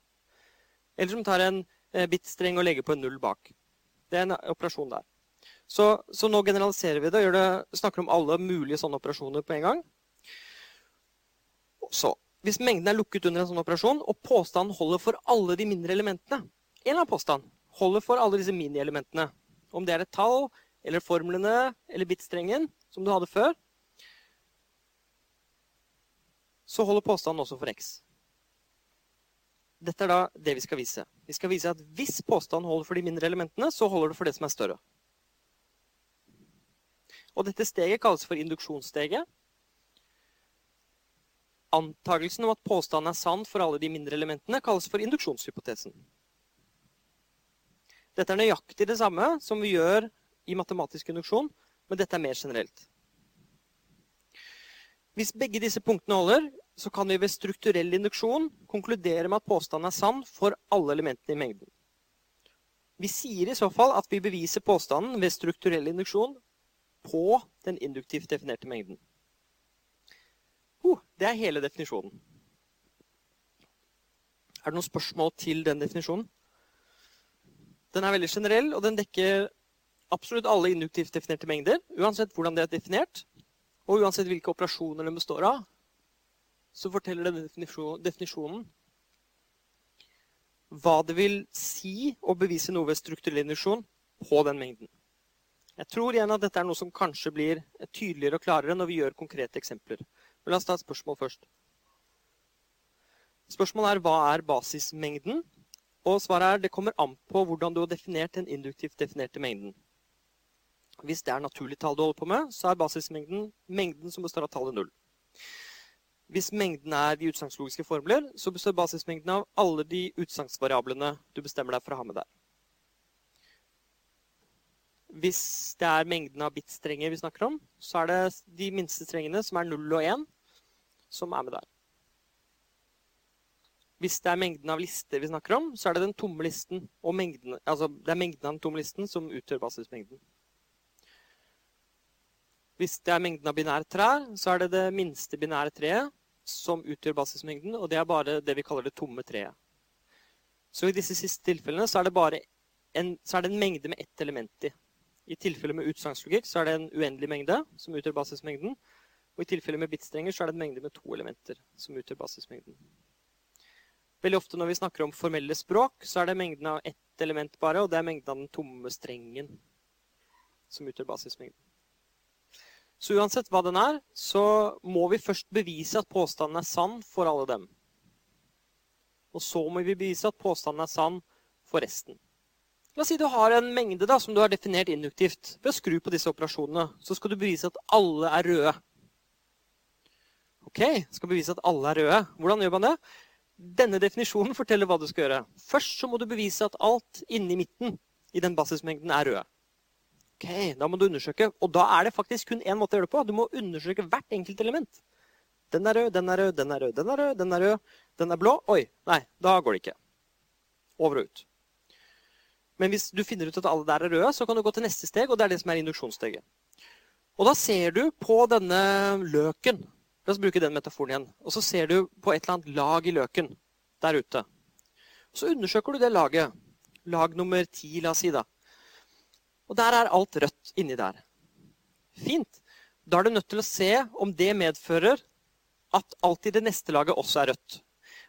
Eller som tar en eh, bit-streng og legge på en null bak. Det er en operasjon der. Så, så nå generaliserer vi det og det, snakker om alle mulige sånne operasjoner på en gang. Så, hvis mengden er lukket under en sånn operasjon, og påstanden holder for alle de mindre elementene En eller annen påstand holder for alle disse mini-elementene. Om det er et tall, eller formlene, eller bitstrengen, som du hadde før, så holder påstanden også for x. Dette er da det vi skal vise. Vi skal vise at hvis påstanden holder for de mindre elementene, så holder det for det som er større. Og dette steget kalles for induksjonssteget Antakelsen om at påstanden er sann for alle de mindre elementene, kalles for induksjonshypotesen. Dette er nøyaktig det samme som vi gjør i matematisk induksjon, men dette er mer generelt. Hvis begge disse punktene holder, så kan vi ved strukturell induksjon konkludere med at påstanden er sann for alle elementene i mengden. Vi sier i så fall at vi beviser påstanden ved strukturell induksjon på den induktivt definerte mengden. Oh, det er hele definisjonen. Er det noen spørsmål til den definisjonen? Den er veldig generell, og den dekker absolutt alle induktivt definerte mengder, uansett hvordan det er definert, og uansett hvilke operasjoner den består av, så forteller denne definisjonen hva det vil si å bevise noe ved strukturell induksjon på den mengden. Jeg tror igjen at dette er noe som kanskje blir tydeligere og klarere når vi gjør konkrete eksempler. Men la oss ta et spørsmål først. Spørsmålet er hva er basismengden? Og svaret er det kommer an på hvordan du har definert den induktivt definerte mengden. Hvis det er naturlig tall du holder på med, så er basismengden mengden som består av tallet null. Hvis mengden er de utsagnslogiske formler, så består basismengden av alle de utsagnsvariablene du bestemmer deg for å ha med deg. Hvis det er mengden av bitstrenger vi snakker om, så er det de minste strengene, som er 0 og 1, som er med der. Hvis det er mengden av lister vi snakker om, så er det den tomme listen og mengden, altså det er mengden av den tomme listen som utgjør basismengden. Hvis det er mengden av binære trær, så er det det minste binære treet som utgjør basismengden, og det er bare det vi kaller det tomme treet. Så i disse siste tilfellene så er det bare en, er det en mengde med ett element i. I tilfelle med utsagnslogikk er det en uendelig mengde som utgjør basismengden. Og i tilfelle med bitstrenger så er det en mengde med to elementer som utgjør basismengden. Veldig ofte når vi snakker om formelle språk, så er det mengden av ett element bare, og det er mengden av den tomme strengen som utgjør basismengden. Så uansett hva den er, så må vi først bevise at påstanden er sann for alle dem. Og så må vi bevise at påstanden er sann for resten. La oss si du har en mengde da, som du har definert induktivt. Ved å skru på disse operasjonene så skal du bevise at alle er røde. Ok, skal bevise at alle er røde. Hvordan gjør man det? Denne definisjonen forteller hva du skal gjøre. Først så må du bevise at alt inni midten i den basismengden er røde. Ok, da må du undersøke. Og da er det faktisk kun én måte å gjøre det på. Du må undersøke hvert enkelt element. Den er rød, den er rød, den er rød, den er rød, den er rød, den er blå. Oi, nei, da går det ikke. Over og ut. Men hvis du finner ut at alle der er røde, så kan du gå til neste steg, og det er det som er induksjonssteget. Og da ser du på denne løken. La oss bruke den metaforen igjen. Og så ser du på et eller annet lag i løken der ute. Så undersøker du det laget. Lag nummer ti, la oss si, da. Og der er alt rødt inni der. Fint. Da er du nødt til å se om det medfører at alt i det neste laget også er rødt.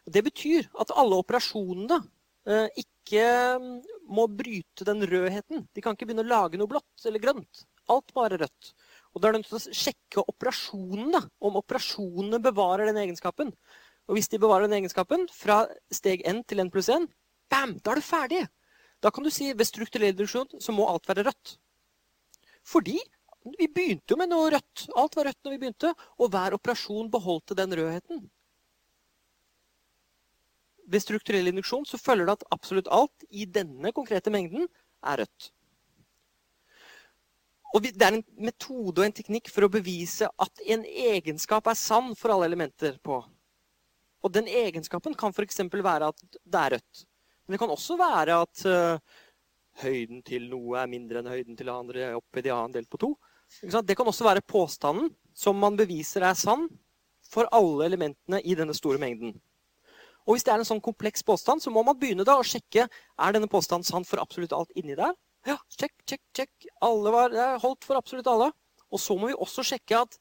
Det betyr at alle operasjonene eh, ikke mm, må bryte den rødheten. De kan ikke begynne å lage noe blått eller grønt. Alt bare rødt. Og Da er du nødt til å sjekke operasjonene, om operasjonene bevarer den egenskapen. Og hvis de bevarer den egenskapen fra steg n til n pluss 1, bam, da er du ferdig. Da kan du si ved strukturell reduksjon så må alt være rødt. Fordi vi begynte jo med noe rødt. Alt var rødt når vi begynte, og hver operasjon beholdte den rødheten. Ved strukturell induksjon så følger det at absolutt alt i denne konkrete mengden er rødt. Og Det er en metode og en teknikk for å bevise at en egenskap er sann for alle elementer på. Og den egenskapen kan f.eks. være at det er rødt. Men det kan også være at uh, høyden til noe er mindre enn høyden til det andre oppi det annet delt på to. Det kan også være påstanden som man beviser er sann for alle elementene i denne store mengden. Og Hvis det er en sånn kompleks påstand, så må man begynne da å sjekke er denne påstanden sann for absolutt alt inni der. Ja, sjekk, sjekk, sjekk. Alle var, det er holdt for absolutt alle. Og så må vi også sjekke at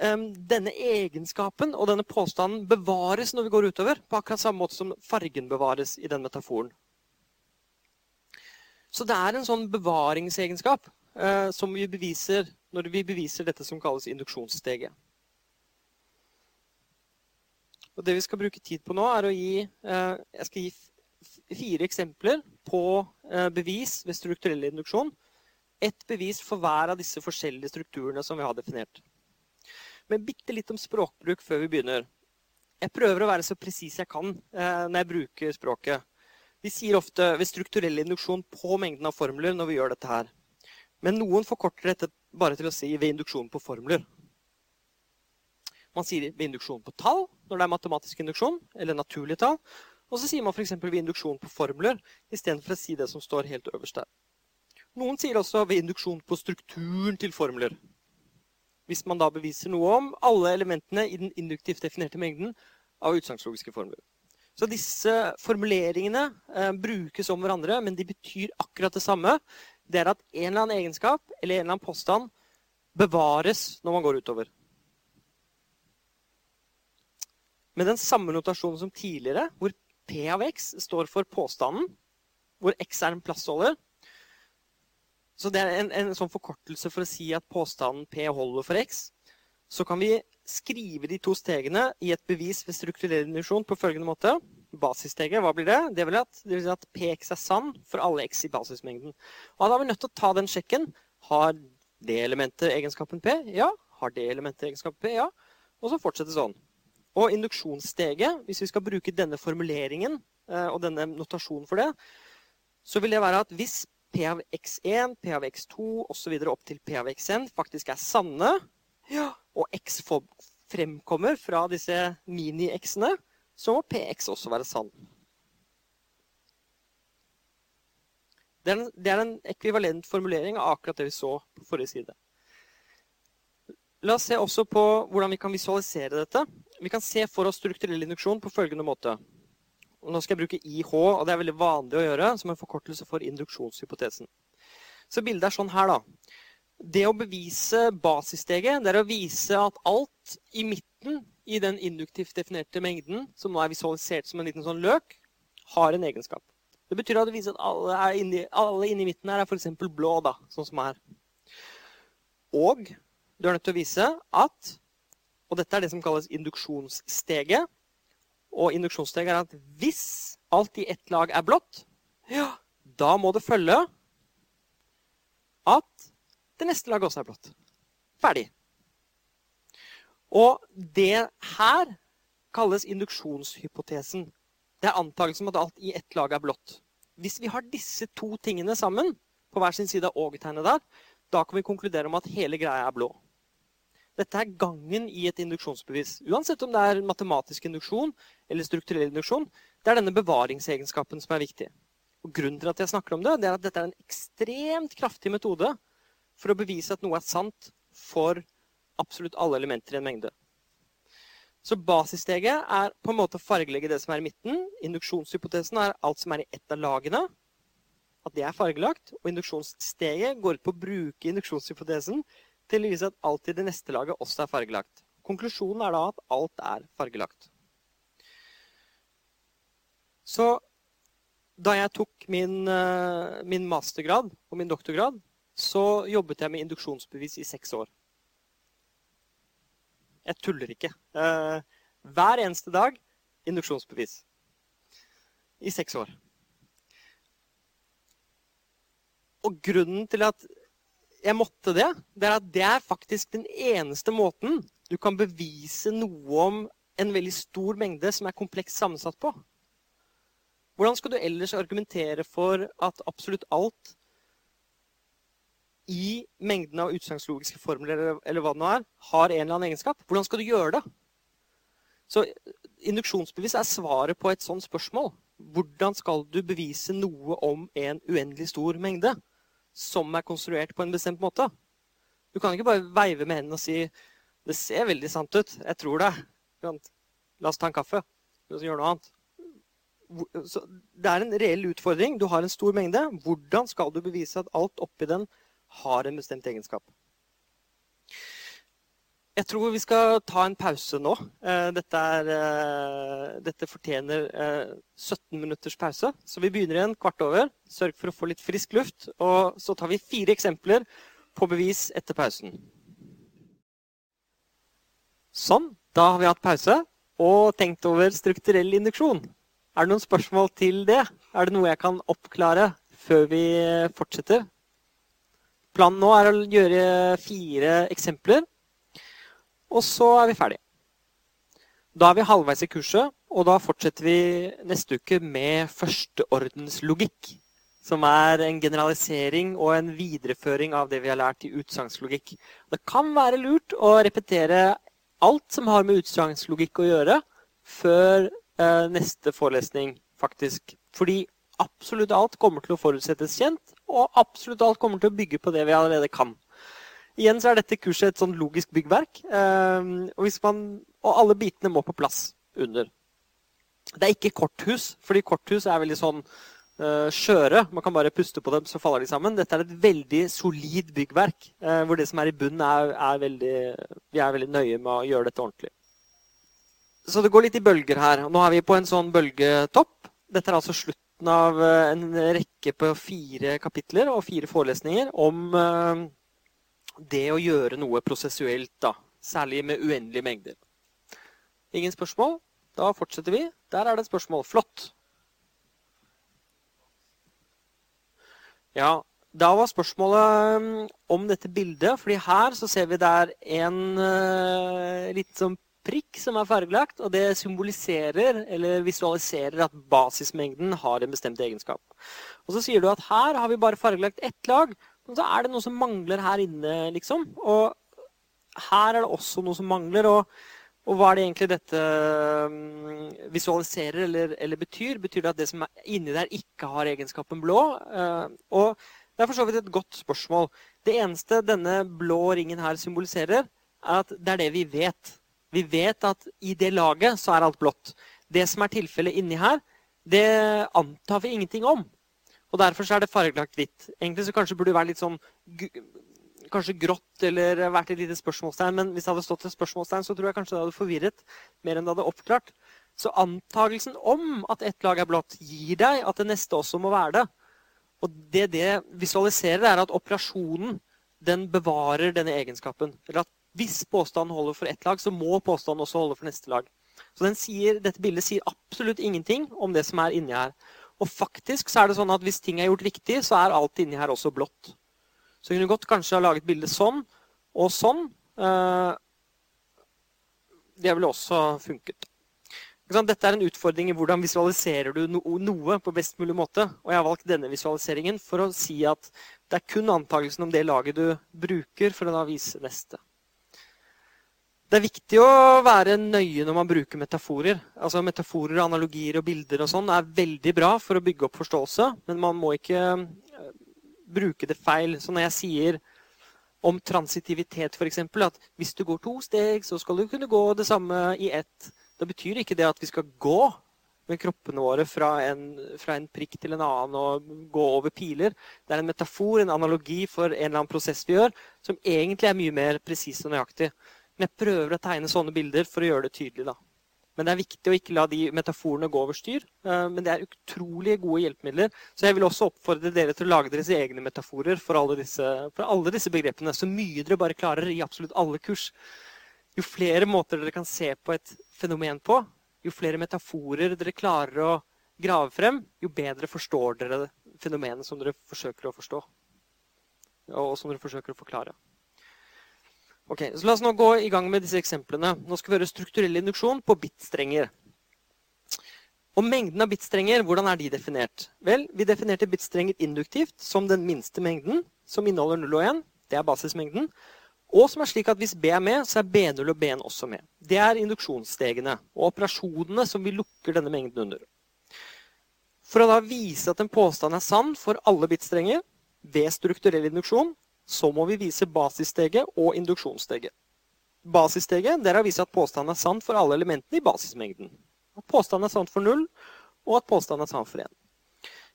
denne egenskapen og denne påstanden bevares når vi går utover. På akkurat samme måte som fargen bevares i den metaforen. Så det er en sånn bevaringsegenskap eh, som vi beviser når vi beviser dette som kalles induksjonssteget. Og det vi skal bruke tid på nå, er å gi eh, Jeg skal gi fire eksempler på eh, bevis ved strukturell induksjon. Ett bevis for hver av disse forskjellige strukturene som vi har definert. Men bitte litt om språkbruk før vi begynner. Jeg prøver å være så presis jeg kan eh, når jeg bruker språket. Vi sier ofte ved strukturell induksjon på mengden av formler når vi gjør dette her. Men noen forkorter dette bare til å si ved induksjon på formler. Man sier ved induksjon på tall når det er matematisk induksjon, eller naturlige tall. Og så sier man f.eks. ved induksjon på formler istedenfor å si det som står helt øverst der. Noen sier også ved induksjon på strukturen til formler. Hvis man da beviser noe om alle elementene i den induktivt definerte mengden av utsagnslogiske formler. Så disse formuleringene eh, brukes om hverandre, men de betyr akkurat det samme det er at en eller annen egenskap eller en eller annen påstand bevares når man går utover. Med den samme notasjonen som tidligere, hvor P av x står for påstanden, hvor x er en plassholder. Så det er en, en sånn forkortelse for å si at påstanden P holder for x. Så kan vi skrive de to stegene i et bevis ved strukturell induksjon på følgende måte basissteget, hva blir det? Det vil, at, det vil si at px er sann for alle x i basismengden. Og Da er vi nødt til å ta den sjekken. Har det elementet egenskapen p? Ja. Har det elementet egenskapen p? Ja. Og så fortsette sånn. Og induksjonssteget, hvis vi skal bruke denne formuleringen eh, og denne notasjonen for det, så vil det være at hvis p av x1, p av x2 osv. opp til p av xn faktisk er sanne, ja. og x fremkommer fra disse mini-x-ene, så må Px også være sann. Det er, en, det er en ekvivalent formulering av akkurat det vi så på forrige side. La oss se også på hvordan vi kan visualisere dette. Vi kan se for oss strukturell induksjon på følgende måte. Nå skal jeg bruke IH, og det er veldig vanlig å gjøre som en forkortelse for induksjonshypotesen. Så bildet er sånn her, da. Det å bevise basissteget, det er å vise at alt i midten i den induktivt definerte mengden, som nå er visualisert som en liten sånn løk, har en egenskap. Det betyr at det viser at alle, inni, alle inni midten her er f.eks. blå, da, sånn som her. Og du er nødt til å vise at Og dette er det som kalles induksjonssteget. Og induksjonssteget er at hvis alt i ett lag er blått, ja, da må det følge at det neste laget også er blått. Ferdig. Og det her kalles induksjonshypotesen. Det er antakelsen om at alt i ett lag er blått. Hvis vi har disse to tingene sammen, på hver sin side av og-tegnet der, da kan vi konkludere om at hele greia er blå. Dette er gangen i et induksjonsbevis. Uansett om det er matematisk induksjon eller strukturell induksjon. Det er denne bevaringsegenskapen som er viktig. Og Grunnen til at jeg snakker om det, det er at dette er en ekstremt kraftig metode for å bevise at noe er sant for absolutt alle elementer i en mengde. Så basissteget er på en måte å fargelegge det som er i midten. Induksjonshypotesen er alt som er i ett av lagene. At det er fargelagt. Og induksjonssteget går ut på å bruke induksjonshypotesen til å vise at alt i det neste laget også er fargelagt. Konklusjonen er da at alt er fargelagt. Så da jeg tok min, eh, min, mastergrad og min doktorgrad, så jobbet jeg med induksjonsbevis i seks år. Jeg tuller ikke. Eh, hver eneste dag induksjonsbevis. I seks år. Og grunnen til at jeg måtte det, det er at det er faktisk den eneste måten du kan bevise noe om en veldig stor mengde som er komplekst sammensatt på. Hvordan skal du ellers argumentere for at absolutt alt i mengden av utsagnslogiske formler eller, eller, hva det nå er, har en eller annen egenskap? Hvordan skal du gjøre det? Så Induksjonsbevis er svaret på et sånt spørsmål. Hvordan skal du bevise noe om en uendelig stor mengde? Som er konstruert på en bestemt måte. Du kan ikke bare veive med hendene og si 'Det ser veldig sant ut. Jeg tror det. La oss ta en kaffe.' La oss gjøre noe annet. Så det er en reell utfordring. Du har en stor mengde. Hvordan skal du bevise at alt oppi den har en bestemt egenskap? Jeg tror vi skal ta en pause nå. Eh, dette, er, eh, dette fortjener 17 eh, minutters pause. Så vi begynner igjen kvart over. Sørg for å få litt frisk luft. Og så tar vi fire eksempler på bevis etter pausen. Sånn. Da har vi hatt pause og tenkt over strukturell induksjon. Er det noen spørsmål til det? Er det noe jeg kan oppklare før vi fortsetter? Planen nå er å gjøre fire eksempler og så er vi ferdige. Da er vi halvveis i kurset, og da fortsetter vi neste uke med førsteordenslogikk. Som er en generalisering og en videreføring av det vi har lært i utsagnslogikk. Det kan være lurt å repetere alt som har med utsagnslogikk å gjøre, før eh, neste forelesning, faktisk. Fordi absolutt alt kommer til å forutsettes kjent, og absolutt alt kommer til å bygge på det vi allerede kan. Igjen så er dette kurset et sånn logisk byggverk. Ehm, og, man, og, alle bitene må på plass under. Det er ikke korthus, fordi korthus er veldig sånn uh, skjøre. Man kan bare puste på dem, så faller de sammen. Dette er et veldig solid byggverk, uh, hvor det som er i bunnen, er, er veldig, vi er veldig nøye med å gjøre dette ordentlig. Så det går litt i bølger her. Nå er vi på en sånn bølgetopp. Dette er altså slutten av uh, en rekke på fire kapitler og fire forelesninger om det å gjøre noe prosessuelt, da. Særlig med uendelige mengder. Ingen spørsmål? Da fortsetter vi. Der er det et spørsmål. Flott. Ja, da var spørsmålet um, om dette bildet. fordi her så ser vi det er en uh, litt sånn prikk som er fargelagt. Og det symboliserer eller visualiserer at basismengden har en bestemt egenskap. Og så sier du at her har vi bare fargelagt ett lag. Men så er det noe som mangler her inne, liksom. Og her er det også noe som mangler. Og, og hva er det egentlig dette um, visualiserer eller, eller, betyr? Betyr det at det som er inni der, ikke har egenskapen blå? Uh, og det er for så vidt et godt spørsmål. Det eneste denne blå ringen her symboliserer, er at det er det vi vet. Vi vet at i det laget så er alt blått. Det som er tilfellet inni her, det antar vi ingenting om. Og Derfor så er det fargelagt hvitt. Egentlig så kanskje burde det være litt sånn kanskje grått eller vært et lite spørsmålstegn. Men hvis det hadde stått et spørsmålstegn, så tror jeg kanskje det hadde forvirret mer enn det hadde oppklart. Så antagelsen om at ett lag er blått, gir deg at det neste også må være det. Og det det visualiserer, er at operasjonen den bevarer denne egenskapen. Eller at hvis påstanden holder for ett lag, så må påstanden også holde for neste lag. Så sier, dette bildet sier absolutt ingenting om det som er inni her. Og faktisk så er det sånn at hvis ting er gjort riktig, så er alt inni her også blått. Så jeg kunne godt kanskje ha laget bildet sånn og sånn. Eh, det ville også funket. Dette er en utfordring i hvordan visualiserer du noe på best mulig måte. Og jeg har valgt denne visualiseringen for å si at Det er kun antakelsen om det laget du bruker, for å da vise neste. Det er viktig å være nøye når man bruker metaforer. Altså Metaforer, analogier og bilder og sånn er veldig bra for å bygge opp forståelse, men man må ikke eh, bruke det feil. Så når jeg sier om transitivitet, f.eks., at hvis du går to steg, så skal du kunne gå det samme i ett, da betyr ikke det at vi skal gå med kroppene våre fra en, fra en, prikk til en annen og gå over piler. Det er en metafor, en analogi for en eller annen prosess vi gjør, som egentlig er mye mer presis og nøyaktig. Men jeg prøver å tegne sånne bilder for å gjøre det tydelig. da. Men det er viktig å ikke la de metaforene gå over styr. Eh, men det er utrolig gode hjelpemidler. Så jeg vil også oppfordre dere til å lage deres egne metaforer for alle disse, for alle disse begrepene. Så mye dere bare klarer i absolutt alle kurs. Jo flere måter dere kan se på et fenomen på, jo flere metaforer dere klarer å grave frem, jo bedre forstår dere fenomenet som dere forsøker å forstå. Og som dere forsøker å forklare. Ok, så La oss nå gå i gang med disse eksemplene. Nå skal vi høre strukturell induksjon på bitstrenger. Og Mengden av bitstrenger, hvordan er de definert? Vel, Vi definerte bitstrenger induktivt som den minste mengden, som inneholder 0 og 1. Det er basismengden. Og som er slik at hvis B er med, så er B0 og B1 også med. Det er induksjonsstegene og operasjonene som vi lukker denne mengden under. For å da vise at en påstand er sann for alle bitstrenger ved strukturell induksjon, så må vi vise basissteget og induksjonssteget. Basissteget er å vise at påstanden er sant for alle elementene i basismengden. At påstanden er sant for 0, og at påstanden er sant for 1.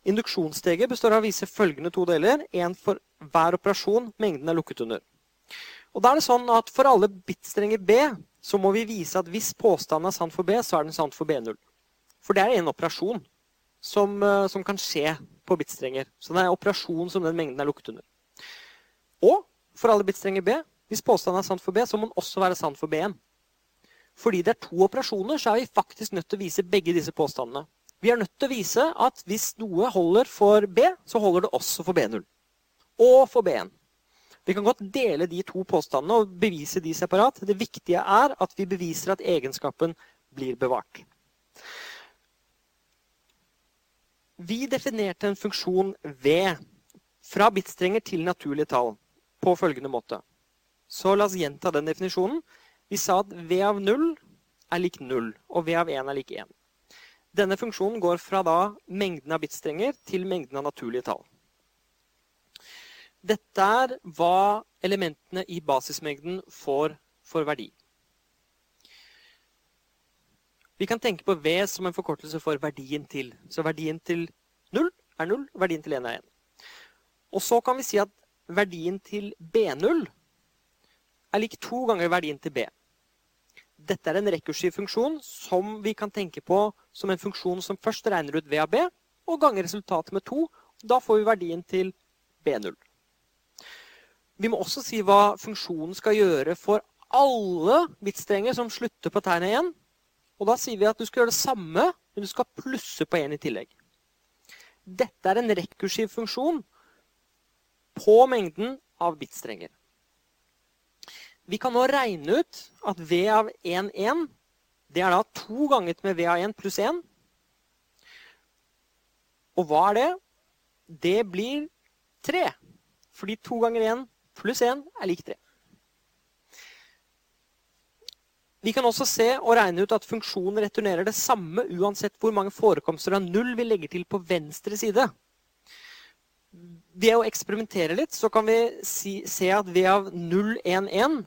Induksjonssteget består av å vise følgende to deler. Én for hver operasjon mengden er lukket under. Og da er det sånn at For alle bitstrenger B så må vi vise at hvis påstanden er sann for B, så er den sann for B0. For det er en operasjon som, eh, som kan skje på bitstrenger. Så det er en operasjon som den mengden er lukket under. Og for alle bitstrenger B, hvis påstanden er sant for B, så må den også være sant for B1. Fordi det er to operasjoner, så er vi faktisk nødt til å vise begge disse påstandene. Vi er nødt til å vise at hvis noe holder for B, så holder det også for B0. Og for B1. Vi kan godt dele de to påstandene og bevise de separat. Det viktige er at vi beviser at egenskapen blir bevart. Vi definerte en funksjon V fra bitstrenger til naturlige tall på følgende måte. Så la oss gjenta den definisjonen. Vi sa at V av 0 er lik 0, og V av 1 er lik 1. Denne funksjonen går fra da mengden av bitstrenger til mengden av naturlige tall. Dette er hva elementene i basismengden får for verdi. Vi kan tenke på V som en forkortelse for verdien til. Så verdien til 0 er 0, verdien til 1 er 1. Og så kan vi si at verdien til B0 er lik to ganger verdien til B. Dette er en rekursiv funksjon som vi kan tenke på som en funksjon som først regner ut V av B, og ganger resultatet med 2. Da får vi verdien til B0. Vi må også si hva funksjonen skal gjøre for alle bitstrenger som slutter på tegnet 1. Og da sier vi at du skal gjøre det samme, men du skal plusse på 1 i tillegg. Dette er en rekursiv funksjon på mengden av bitstrenger. Vi kan nå regne ut at V av 1, 1, det er da to ganger med V av 1 pluss 1. Og hva er det? Det blir 3. Fordi to ganger 1 pluss 1 er lik 3. Vi kan også se og regne ut at funksjonen returnerer det samme uansett hvor mange forekomster av null vi legger til på venstre side. Ved å eksperimentere litt så kan vi si, se at V av 0, 1, 1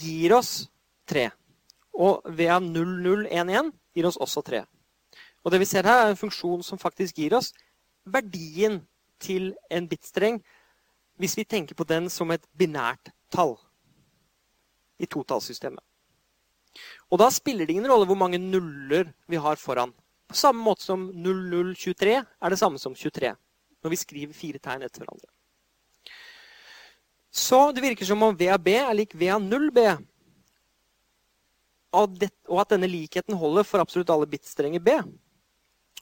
gir oss 3. Og V av 0, 0, 1, 1 gir oss også 3. Og det vi ser her, er en funksjon som faktisk gir oss verdien til en bitstreng hvis vi tenker på den som et binært tall i totallssystemet. Og da spiller det ingen rolle hvor mange nuller vi har foran. På samme måte som 0023 er det samme som 23 når vi skriver fire tegn etter hverandre. Så det virker som om VAB er lik V av 0B. Og at denne likheten holder for absolutt alle bitstrenger B.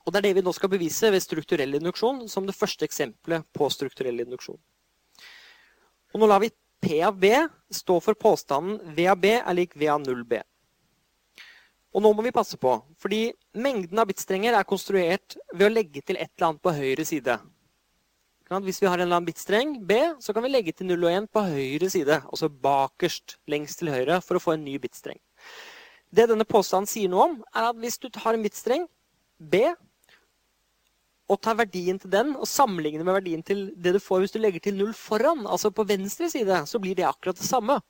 Og det er det vi nå skal bevise ved strukturell induksjon som det første eksempelet på strukturell induksjon. Og nå lar vi P av B stå for påstanden V av B er lik V av 0B. Og nå må vi passe på, fordi mengden av bitstrenger er konstruert ved å legge til et eller annet på høyre side. Hvis vi har en eller annen bitstreng B, så kan vi legge til 0 og 1 på høyre side. Altså bakerst, lengst til høyre, for å få en ny bitstreng. Det denne påstanden sier noe om, er at hvis du har en bitstreng B, og tar verdien til den og sammenligner med verdien til det du får hvis du legger til 0 foran, altså på venstre side, så blir det akkurat det samme.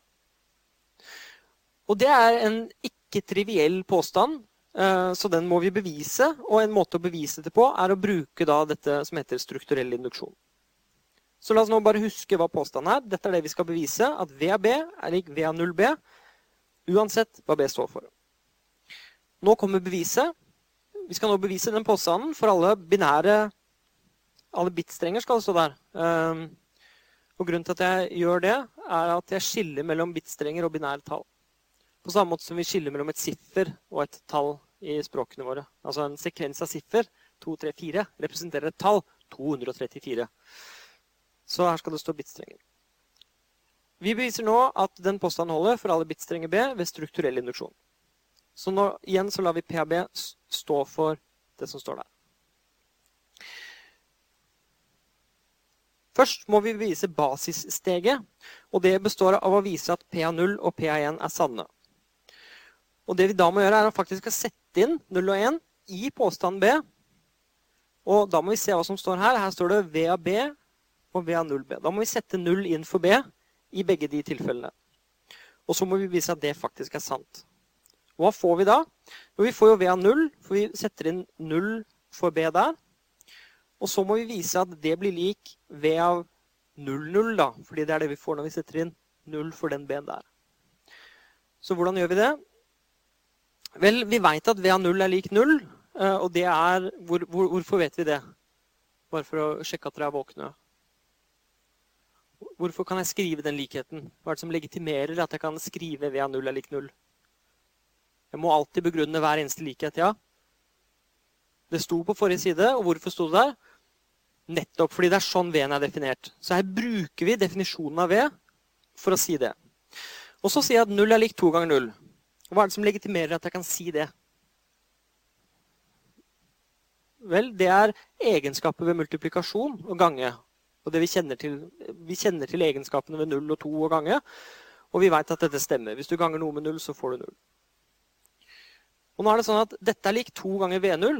Og det er en ikke-triviell påstand, eh, så den må vi bevise. Og en måte å bevise det på er å bruke dette som heter strukturell induksjon. Så la oss nå bare huske hva påstanden er. Dette er det vi skal bevise. At V av B er lik V av 0B, uansett hva B står for. Nå kommer beviset. Vi skal nå bevise den påstanden for alle binære Alle bitstrenger skal stå der. Ehm, og Grunnen til at jeg gjør det, er at jeg skiller mellom bitstrenger og binære tall. På samme måte som vi skiller mellom et siffer og et tall i språkene våre. Altså en sekvens av siffer, 2, 3, 4, representerer et tall, 234. Så her skal det stå bitstrenger. Vi beviser nå at den påstanden holder for alle bitstrenger B ved strukturell induksjon. Så nå, igjen så lar vi PAB stå for det som står der. Først må vi vise basissteget, og det består av å vise at PA0 og PA1 er sanne. Og det vi da må gjøre, er å faktisk sette inn 0 og 1 i påstand B. Og da må vi se hva som står her. Her står det V av B og V av 0B. Da må vi sette 0 inn for B i begge de tilfellene. Og så må vi vise at det faktisk er sant. Hva får vi da? Jo, vi får jo V av 0, for vi setter inn 0 for B der. Og så må vi vise at det blir lik V av 0, 0, da. Fordi det er det vi får når vi setter inn 0 for den B-en der. Så hvordan gjør vi det? Vel, vi veit at V av 0 er lik 0. Eh, og det er hvor, hvor, Hvorfor vet vi det? Bare for å sjekke at dere er våkne. Hvorfor kan jeg skrive den likheten? Hva er det som legitimerer at jeg kan skrive V av 0 er lik 0? Jeg må alltid begrunne hver eneste likhet, ja. Det sto på forrige side, og hvorfor sto det der? Nettopp fordi det er sånn V-en er definert. Så her bruker vi definisjonen av V for å si det. Og så sier jeg at 0 er lik 2 ganger 0. Hva er det som legitimerer at jeg kan si det? Vel, det er egenskaper ved multiplikasjon og gange. Og det vi kjenner til, vi kjenner til egenskapene ved 0 og 2 og gange. Og vi veit at dette stemmer. Hvis du ganger noe med 0, så får du 0. Og nå er det sånn at dette er lik 2 ganger V0.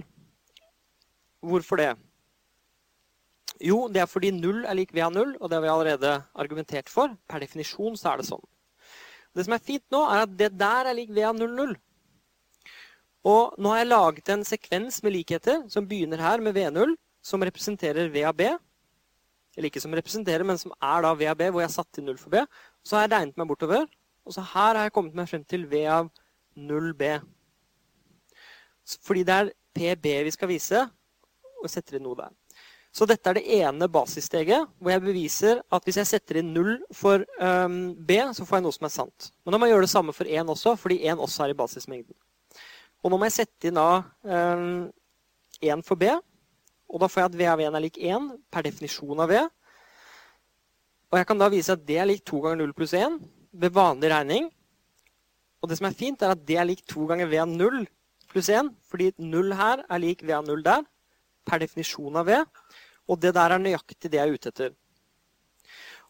Hvorfor det? Jo, det er fordi 0 er lik V av 0, og det har vi allerede argumentert for. Per definisjon så er det sånn. Det som er fint nå, er at det der er lik V av 0, 0. Og nå har jeg laget en sekvens med likheter som begynner her med V0, som representerer V av B eller ikke som representerer, men som er da V av B, hvor jeg har satt til 0 for B. Så har jeg regnet meg bortover, og så her har jeg kommet meg frem til V av 0B. Fordi det er PB vi skal vise, og setter inn noe der. Så dette er det ene basissteget, hvor jeg beviser at hvis jeg setter inn 0 for um, B, så får jeg noe som er sant. Men da må jeg gjøre det samme for 1 også, fordi 1 også er i basismengden. Og nå må jeg sette inn da um, 1 for B, og da får jeg at V av 1 er lik 1 per definisjon av V. Og jeg kan da vise at det er lik 2 ganger 0 pluss 1 ved vanlig regning. Og det som er fint, er at det er lik 2 ganger V av 0 pluss 1. Fordi 0 her er lik V av 0 der per definisjon av V. Og det der er nøyaktig det jeg er ute etter.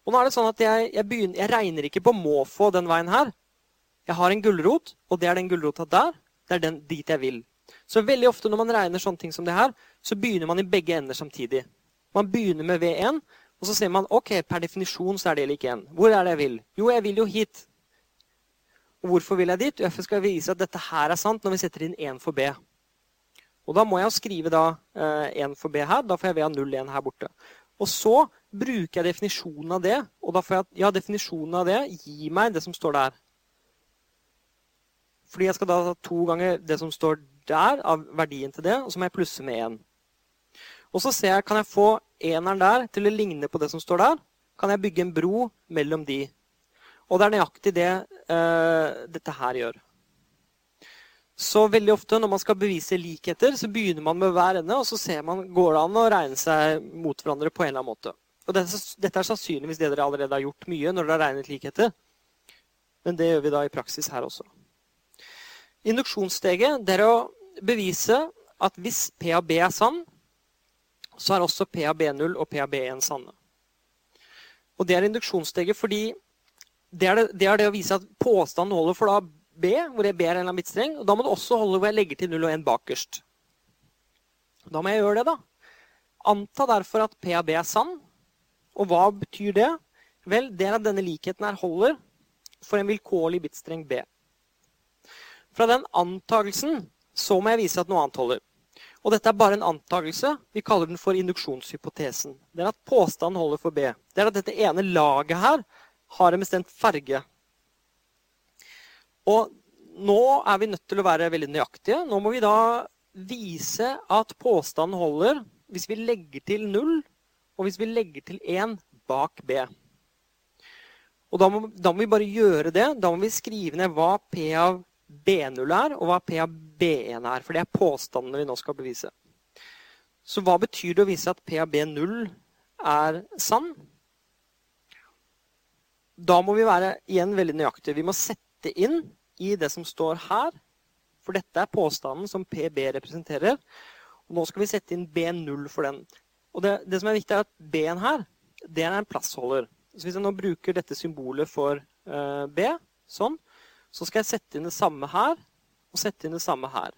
Og nå er det sånn at jeg, jeg, begynner, jeg regner ikke på måfå den veien her. Jeg har en gulrot, og det er den gulrota der. Det er den dit jeg vil. Så veldig ofte når man regner sånne ting som det her, så begynner man i begge ender samtidig. Man begynner med V1, og så ser man ok, per definisjon så er det lik 1. Hvor er det jeg vil? Jo, jeg vil jo hit. Og hvorfor vil jeg dit? Jeg skal vise at dette her er sant når vi setter inn 1 for B. Og da må jeg jo skrive da eh, 1 for B her. Da får jeg V av 0, 1 her borte. Og så bruker jeg definisjonen av det, og da får jeg at ja, definisjonen av det gir meg det som står der. Fordi jeg skal da ta to ganger det som står der, av verdien til det, og så må jeg plusse med 1. Og så ser jeg, kan jeg få eneren der til å ligne på det som står der. Kan jeg bygge en bro mellom de. Og det er nøyaktig det uh, dette her gjør. Så veldig ofte når man skal bevise likheter, så begynner man med hver ende, og så ser man, går det an å regne seg mot hverandre på en eller annen måte. Og dette, dette er sannsynligvis det dere allerede har gjort mye når dere har regnet likheter. Men det gjør vi da i praksis her også. Induksjonssteget det er å bevise at hvis P av B er sann, så er også PAB0 og PAB1 sanne. Og det er induksjonssteget fordi det er det, det er det, å vise at påstanden holder for da B, hvor B er en bitstreng. Og da må det også holde hvor jeg legger til 0 og 1 bakerst. Da må jeg gjøre det, da. Anta derfor at PAB er sann. Og hva betyr det? Vel, det er at denne likheten her holder for en vilkårlig bitstreng B. Fra den antagelsen så må jeg vise at noe annet holder. Og dette er bare en antakelse. Vi kaller den for induksjonshypotesen. Det er at påstanden holder for B. Det er at dette ene laget her har en bestemt farge. Og nå er vi nødt til å være veldig nøyaktige. Nå må vi da vise at påstanden holder hvis vi legger til 0, og hvis vi legger til 1 bak B. Og da må, da må vi bare gjøre det. Da må vi skrive ned hva P av B0 er, og hva P av B1 er. For det er påstandene vi nå skal bevise. Så hva betyr det å vise at P av B0 er sann? Da må vi være igjen veldig nøyaktige. Vi må sette inn i det som står her. For dette er påstanden som PB representerer. Og nå skal vi sette inn B0 for den. Og det, det som er viktig, er at B-en her, det er en plassholder. Så hvis jeg nå bruker dette symbolet for uh, B, sånn, så skal jeg sette inn det samme her og sette inn det samme her.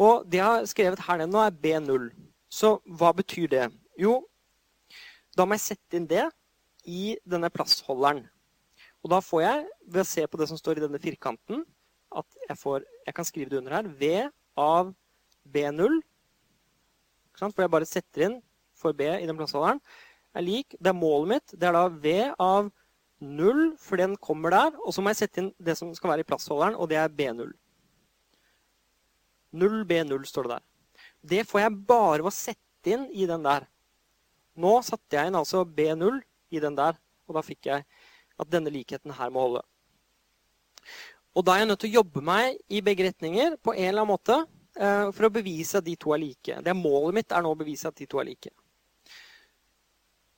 Og det jeg har skrevet her nå, er B0. Så hva betyr det? Jo, da må jeg sette inn det i denne plastholderen. Og da får jeg, ved å se på det som står i denne firkanten, at jeg, får, jeg kan skrive det under her. V av B0. For jeg bare setter inn for B i den plastholderen. er lik, Det er målet mitt. Det er da V av 0, for den kommer der. Og så må jeg sette inn det som skal være i plassholderen, og det er B0. 0 B0 står det der. Det får jeg bare ved å sette inn i den der. Nå satte jeg inn altså B0 i den der, og da fikk jeg at denne likheten her må holde. Og da er jeg nødt til å jobbe meg i begge retninger på en eller annen måte eh, for å bevise at de to er like. Det Målet mitt er nå å bevise at de to er like.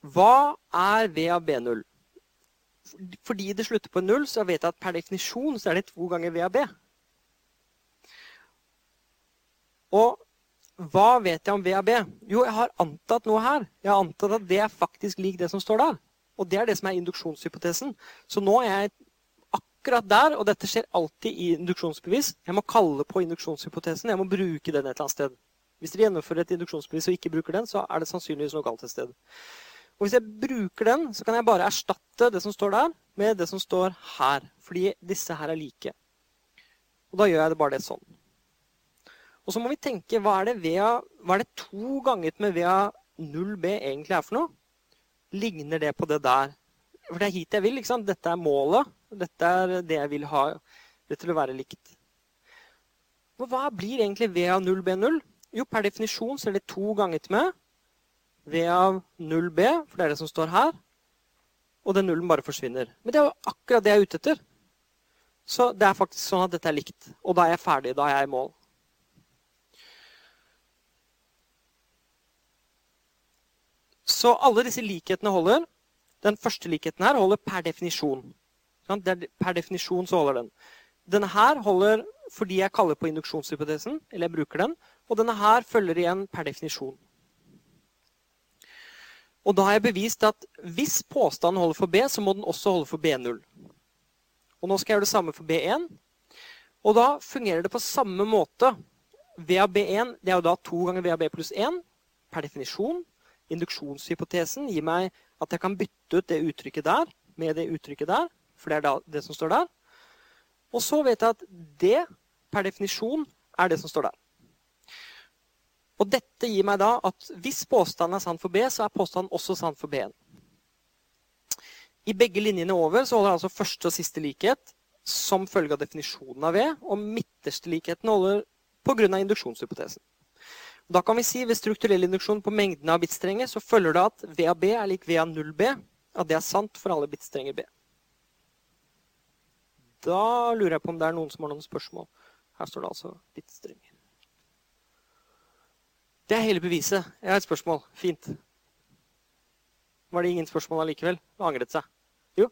Hva er V av B0? Fordi det slutter på null, så vet jeg at per definisjon så er det to ganger V av B. Og hva vet jeg om V av B? Jo, jeg har antatt noe her. Jeg har antatt at det er faktisk lik det som står der. Og det er det som er induksjonshypotesen. Så nå er jeg akkurat der, og dette skjer alltid i induksjonsbevis. Jeg må kalle på induksjonshypotesen. Jeg må bruke den et eller annet sted. Hvis dere gjennomfører et induksjonsbevis og ikke bruker den, så er det sannsynligvis noe galt et sted. Og hvis jeg bruker den, så kan jeg bare erstatte det som står der, med det som står her. Fordi disse her er like. Og da gjør jeg det bare det sånn. Og så må vi tenke hva er det, VA, hva er det to ganget med VA 0B egentlig er for noe? Ligner det på det der? For det er hit jeg vil. ikke sant? Dette er målet. Dette er det jeg vil ha det til å være likt. Og hva blir egentlig VA 0B0? Jo, per definisjon så er det to ganget med V av 0B, for det er det som står her. Og den nullen bare forsvinner. Men det er jo akkurat det jeg er ute etter. Så det er faktisk sånn at dette er likt. Og da er jeg ferdig. Da er jeg i mål. Så alle disse likhetene holder. Den første likheten her holder per definisjon. Per definisjon så holder den. Denne her holder fordi jeg kaller på induksjonshypotesen, eller jeg bruker den. Og denne her følger igjen per definisjon. Og da har jeg bevist at hvis påstanden holder for B, så må den også holde for B0. Og nå skal jeg gjøre det samme for B1. Og da fungerer det på samme måte. V av B1 det er jo da to ganger V av B pluss 1 per definisjon. Induksjonshypotesen gir meg at jeg kan bytte ut det uttrykket der med det uttrykket der. For det er da det som står der. Og så vet jeg at det per definisjon er det som står der. Og dette gir meg da at hvis påstanden er sann for B, så er påstanden også sann for B1. I begge linjene over så holder altså første og siste likhet som følge av definisjonen av V, og midterste likheten holder pga. induksjonshypotesen. Da kan vi si ved strukturell induksjon på mengden av bitstrenger så følger det at V av B er lik V av 0B. At det er sant for alle bitstrenger B. Da lurer jeg på om det er noen som har noen spørsmål. Her står det altså bitstrenger. Det er hele beviset. Jeg har et spørsmål. Fint. Var det ingen spørsmål allikevel? Det angret seg. Jo?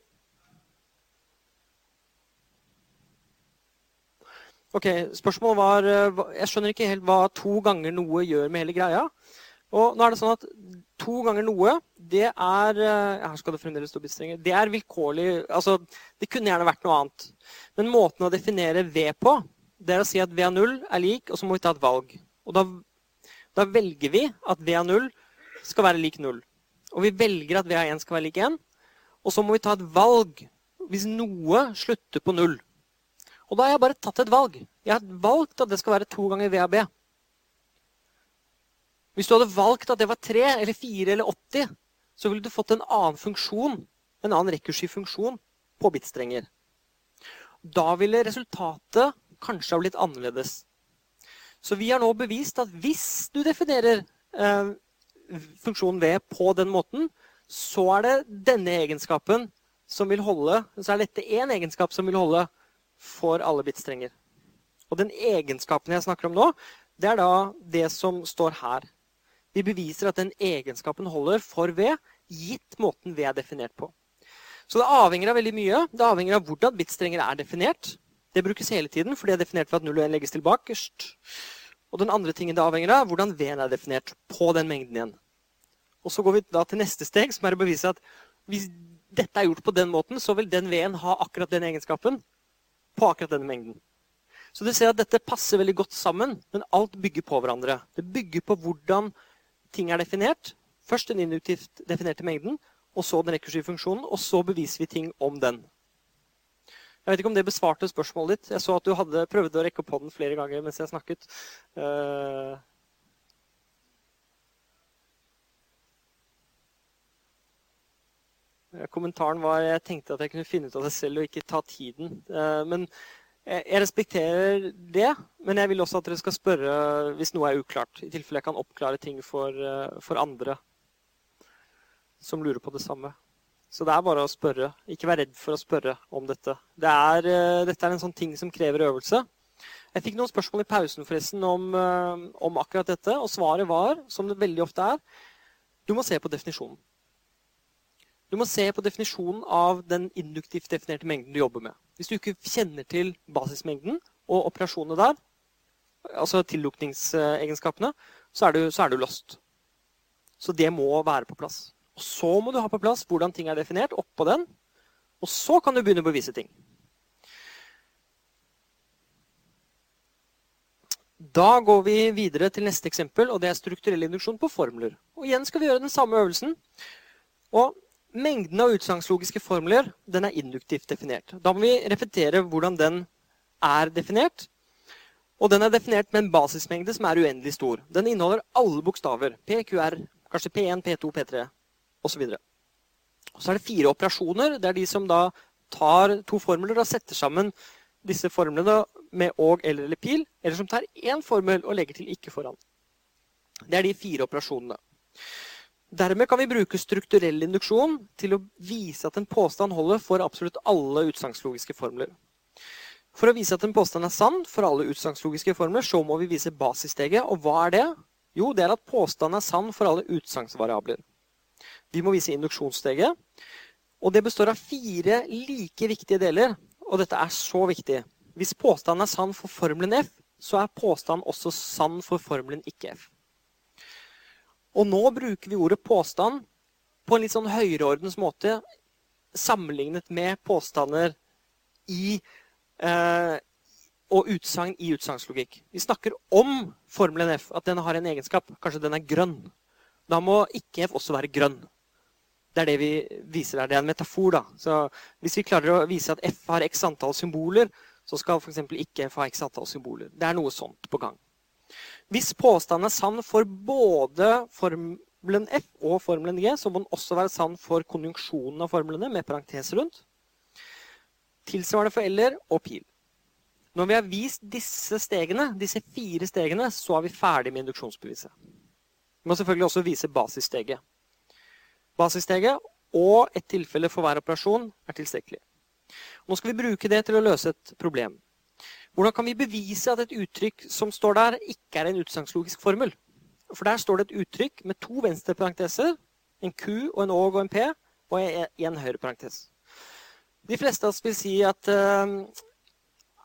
Ok, Spørsmålet var eh, Jeg skjønner ikke helt hva to ganger noe gjør med hele greia. Og nå er det sånn at to ganger noe, det er eh, Her skal det fremdeles stå bitstrenger. Det er vilkårlig Altså, det kunne gjerne vært noe annet. Men måten å definere V på, det er å si at V av 0 er lik, og så må vi ta et valg. Og da, da velger vi at V av 0 skal være lik 0. Og vi velger at V av 1 skal være lik 1. Og så må vi ta et valg hvis noe slutter på 0. Og da har jeg bare tatt et valg. Jeg har valgt at det skal være to ganger V av B. Hvis du hadde valgt at det var 3 eller 4 eller 80, så ville du fått en annen funksjon, en annen rekursiv funksjon på bitstrenger. Da ville resultatet kanskje ha blitt annerledes. Så vi har nå bevist at hvis du definerer eh, funksjonen V på den måten, så er det denne egenskapen som vil holde, så er dette én egenskap som vil holde for alle bitstrenger. Og den egenskapen jeg snakker om nå, det er da det som står her. Vi beviser at den egenskapen holder for V, gitt måten V er definert på. Så det avhenger av veldig mye. Det avhenger av hvordan bitstrenger er definert. Det brukes hele tiden, for det er definert for at 0 og 1 legges til bakerst. Og den andre tingen det avhenger av, hvordan V-en er definert på den mengden igjen. Og så går vi da til neste steg, som er å bevise at hvis dette er gjort på den måten, så vil den V-en ha akkurat den egenskapen på akkurat denne mengden. Så du ser at dette passer veldig godt sammen, men alt bygger på hverandre. Det bygger på hvordan ting er definert. Først den induktivt definerte mengden, og så den rekursive funksjonen. Og så beviser vi ting om den. Jeg vet ikke om det besvarte spørsmålet ditt. Jeg så at du hadde prøvd å rekke opp hånden flere ganger mens jeg snakket. Uh... Kommentaren var jeg tenkte at jeg kunne finne ut av det selv og ikke ta tiden. Uh, men jeg respekterer det, men jeg vil også at dere skal spørre hvis noe er uklart. I tilfelle jeg kan oppklare ting for, eh, for andre som lurer på det samme. Så det er bare å spørre. Ikke vær redd for å spørre om dette. Det er, eh, dette er en sånn ting som krever øvelse. Jeg fikk noen spørsmål i pausen forresten om, eh, om akkurat dette, og svaret var, som det veldig ofte er, du må se på definisjonen. Du må se på definisjonen av den induktivt definerte mengden du jobber med. Hvis du ikke kjenner til basismengden og operasjonene der, altså tillukningsegenskapene, så er, du, så er du lost. Så det må være på plass. Og så må du ha på plass hvordan ting er definert oppå den. Og så kan du begynne å bevise ting. Da går vi videre til neste eksempel, og det er strukturell induksjon på formler. Og igjen skal vi gjøre den samme øvelsen. Og Mengden av utsagnslogiske formler den er induktivt definert. Da må vi repetere hvordan den er definert. Og den er definert med en basismengde som er uendelig stor. Den inneholder alle bokstaver. P, Q, R, kanskje P1, P2, P3 osv. Så er det fire operasjoner. Det er de som da tar to formler og setter sammen disse formlene med og, eller eller pil. Eller som tar én formel og legger til ikke foran. Det er de fire operasjonene. Dermed kan vi bruke strukturell induksjon til å vise at en påstand holder for absolutt alle utsagnslogiske formler. For å vise at en påstand er sann for alle utsagnslogiske formler, så må vi vise basissteget. Og hva er det? Jo, det er at påstanden er sann for alle utsagnsvariabler. Vi må vise induksjonssteget. Og det består av fire like viktige deler. Og dette er så viktig. Hvis påstanden er sann for formelen F, så er påstanden også sann for formelen ikke F. Og nå bruker vi ordet påstand på en litt sånn høyreordens måte sammenlignet med påstander i eh, og utsagn i utsagnslogikk. Vi snakker om formelen F, at den har en egenskap. Kanskje den er grønn. Da må ikke F også være grønn. Det er det vi viser her. Det er en metafor. da. Så Hvis vi klarer å vise at F har x antall symboler, så skal f.eks. ikke F ha x antall symboler. Det er noe sånt på gang. Hvis påstanden er sann for både formelen F og formelen G, så må den også være sann for konjunksjonen av formlene med parentes rundt. Tilsvarende for L-er og pil. Når vi har vist disse stegene, disse fire stegene, så er vi ferdig med induksjonsbeviset. Vi må selvfølgelig også vise basissteget. Basissteget og et tilfelle for hver operasjon er tilstrekkelig. Nå skal vi bruke det til å løse et problem. Hvordan kan vi bevise at et uttrykk som står der, ikke er en utsagnslogisk formel? For der står det et uttrykk med to venstre parenteser, en Q og en Å og en P, og en høyre parentes. De fleste av oss vil si at uh,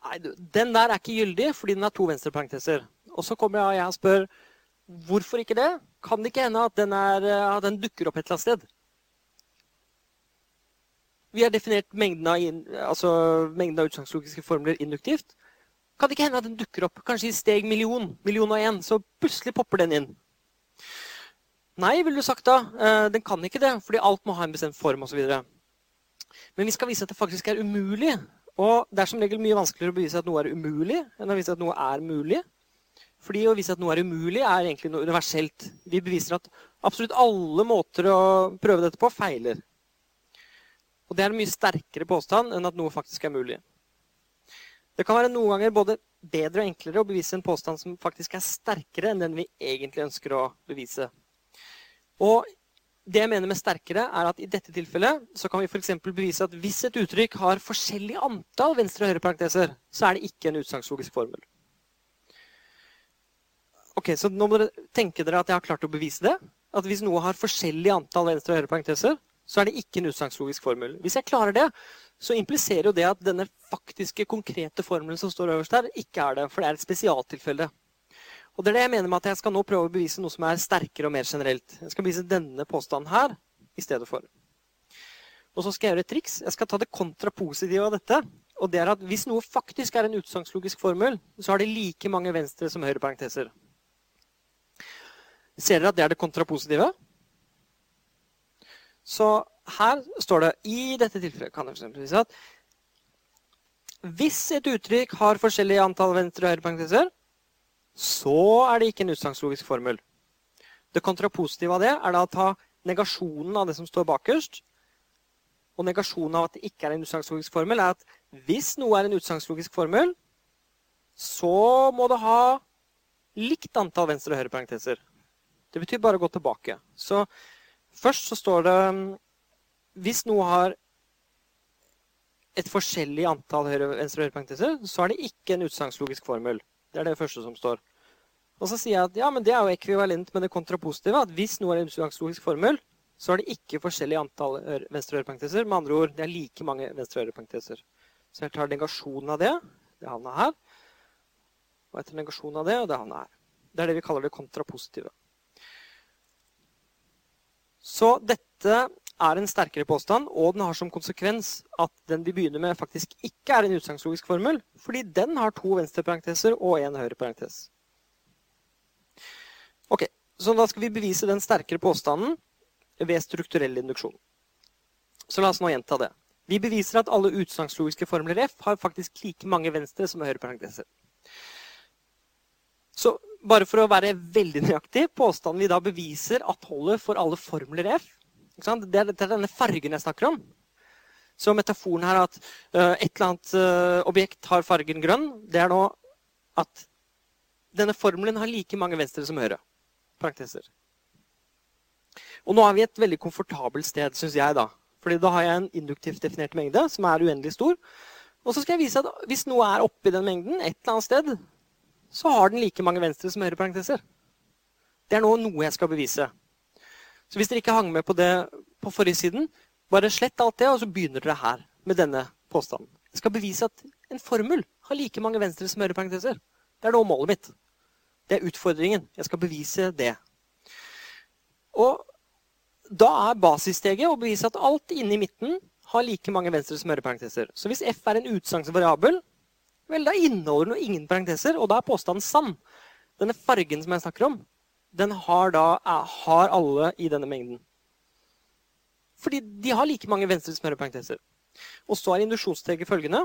nei, den der er ikke gyldig fordi den har to venstre parenteser. Og så kommer jeg og spør Hvorfor ikke det? Kan det ikke hende at den, er, at den dukker opp et eller annet sted? Vi har definert mengden av, altså, mengden av utsagnslogiske formler induktivt. Kan det ikke hende at den dukker opp kanskje i steg million, million og én, så plutselig popper den inn? Nei, ville du sagt da. Eh, den kan ikke det, fordi alt må ha en bestemt form osv. Men vi skal vise at det faktisk er umulig. Og det er som regel mye vanskeligere å bevise at noe er umulig, enn å vise at noe er mulig. Fordi å vise at noe er umulig, er egentlig noe universelt. Vi beviser at absolutt alle måter å prøve dette på feiler. Og det er en mye sterkere påstand enn at noe faktisk er mulig. Det kan være noen ganger både bedre og enklere å bevise en påstand som faktisk er sterkere enn den vi egentlig ønsker å bevise. Og det jeg mener med sterkere, er at i dette tilfellet så kan vi f.eks. bevise at hvis et uttrykk har forskjellig antall venstre- og høyreparenteser, så er det ikke en utsagnslogisk formel. Ok, Så nå må dere tenke dere at jeg har klart å bevise det. At hvis noe har forskjellig antall venstre- og høyreparenteser, så er det ikke en utsagnslogisk formel. Hvis jeg klarer det, så impliserer jo det at denne faktiske, konkrete formelen som står øverst her, ikke er det. For det er et spesialtilfelle. Og det er det jeg mener med at jeg skal nå prøve å bevise noe som er sterkere og mer generelt. Jeg skal bevise denne påstanden her i stedet for. Og så skal jeg gjøre et triks. Jeg skal ta det kontrapositive av dette. Og det er at hvis noe faktisk er en utsagnslogisk formel, så har det like mange venstre som høyre parenteser. Ser dere at det er det kontrapositive? Så her står det i dette tilfellet kan jeg for si at hvis et uttrykk har forskjellig antall venstre- og høyreparenteser, så er det ikke en utsagnslogisk formel. Det kontrapositive av det er da å ta negasjonen av det som står bakerst. Og negasjonen av at det ikke er en utsagnslogisk formel, er at hvis noe er en utsagnslogisk formel, så må det ha likt antall venstre- og høyreparenteser. Det betyr bare å gå tilbake. Så Først så står det hvis noe har et forskjellig antall høyre, og høyreparenteser, så er det ikke en utsagnslogisk formel. Det er det første som står. Og så sier jeg at ja, men det er jo ekvivalent med det kontrapositive. At hvis noe er en utsagnslogisk formel, så er det ikke forskjellig antall venstre- og høyreparenteser. Med andre ord, det er like mange venstre- og høyreparenteser. Så jeg tar negasjonen av det. Det havna her. Og etter negasjonen av det, og det havna her. Det er det vi kaller det kontrapositive. Så dette er en sterkere påstand, og den har som konsekvens at den vi begynner med, faktisk ikke er en utsagnslogisk formel, fordi den har to venstreparenteser og en høyreparentes. Ok, Så da skal vi bevise den sterkere påstanden ved strukturell induksjon. Så la oss nå gjenta det. Vi beviser at alle utsagnslogiske formler F har faktisk like mange venstre som høyreparenteser. Så bare for å være veldig nøyaktig, påstanden vi da beviser at holder for alle formler F Det er, denne fargen jeg snakker om. Så metaforen her at uh, et eller annet uh, objekt har fargen grønn, det er nå at denne formelen har like mange venstre som høyre. Parenteser. Og nå er vi et veldig komfortabelt sted, syns jeg. da. Fordi da har jeg en induktivt definert mengde som er uendelig stor. Og så skal jeg vise at hvis noe er oppi den mengden et eller annet sted, så har den like mange venstre som høyreparenteser. Det er nå noe jeg skal bevise. Så hvis dere ikke hang med på det på forrige siden, bare slett alt det, og så begynner dere her med denne påstanden. Jeg skal bevise at en formel har like mange venstre som høyreparenteser. Det er nå målet mitt. Det er utfordringen. Jeg skal bevise det. Og da er basissteget å bevise at alt inne i midten har like mange venstre som høyreparenteser. Så hvis f er en utsagnsvariabel, Vel, da inneholder den ingen parenteser, og da er påstanden sann. Denne fargen som jeg snakker om, den har, da, har alle i denne mengden. Fordi de har like mange venstre som høyre parenteser. Og så er induksjonsteget følgende.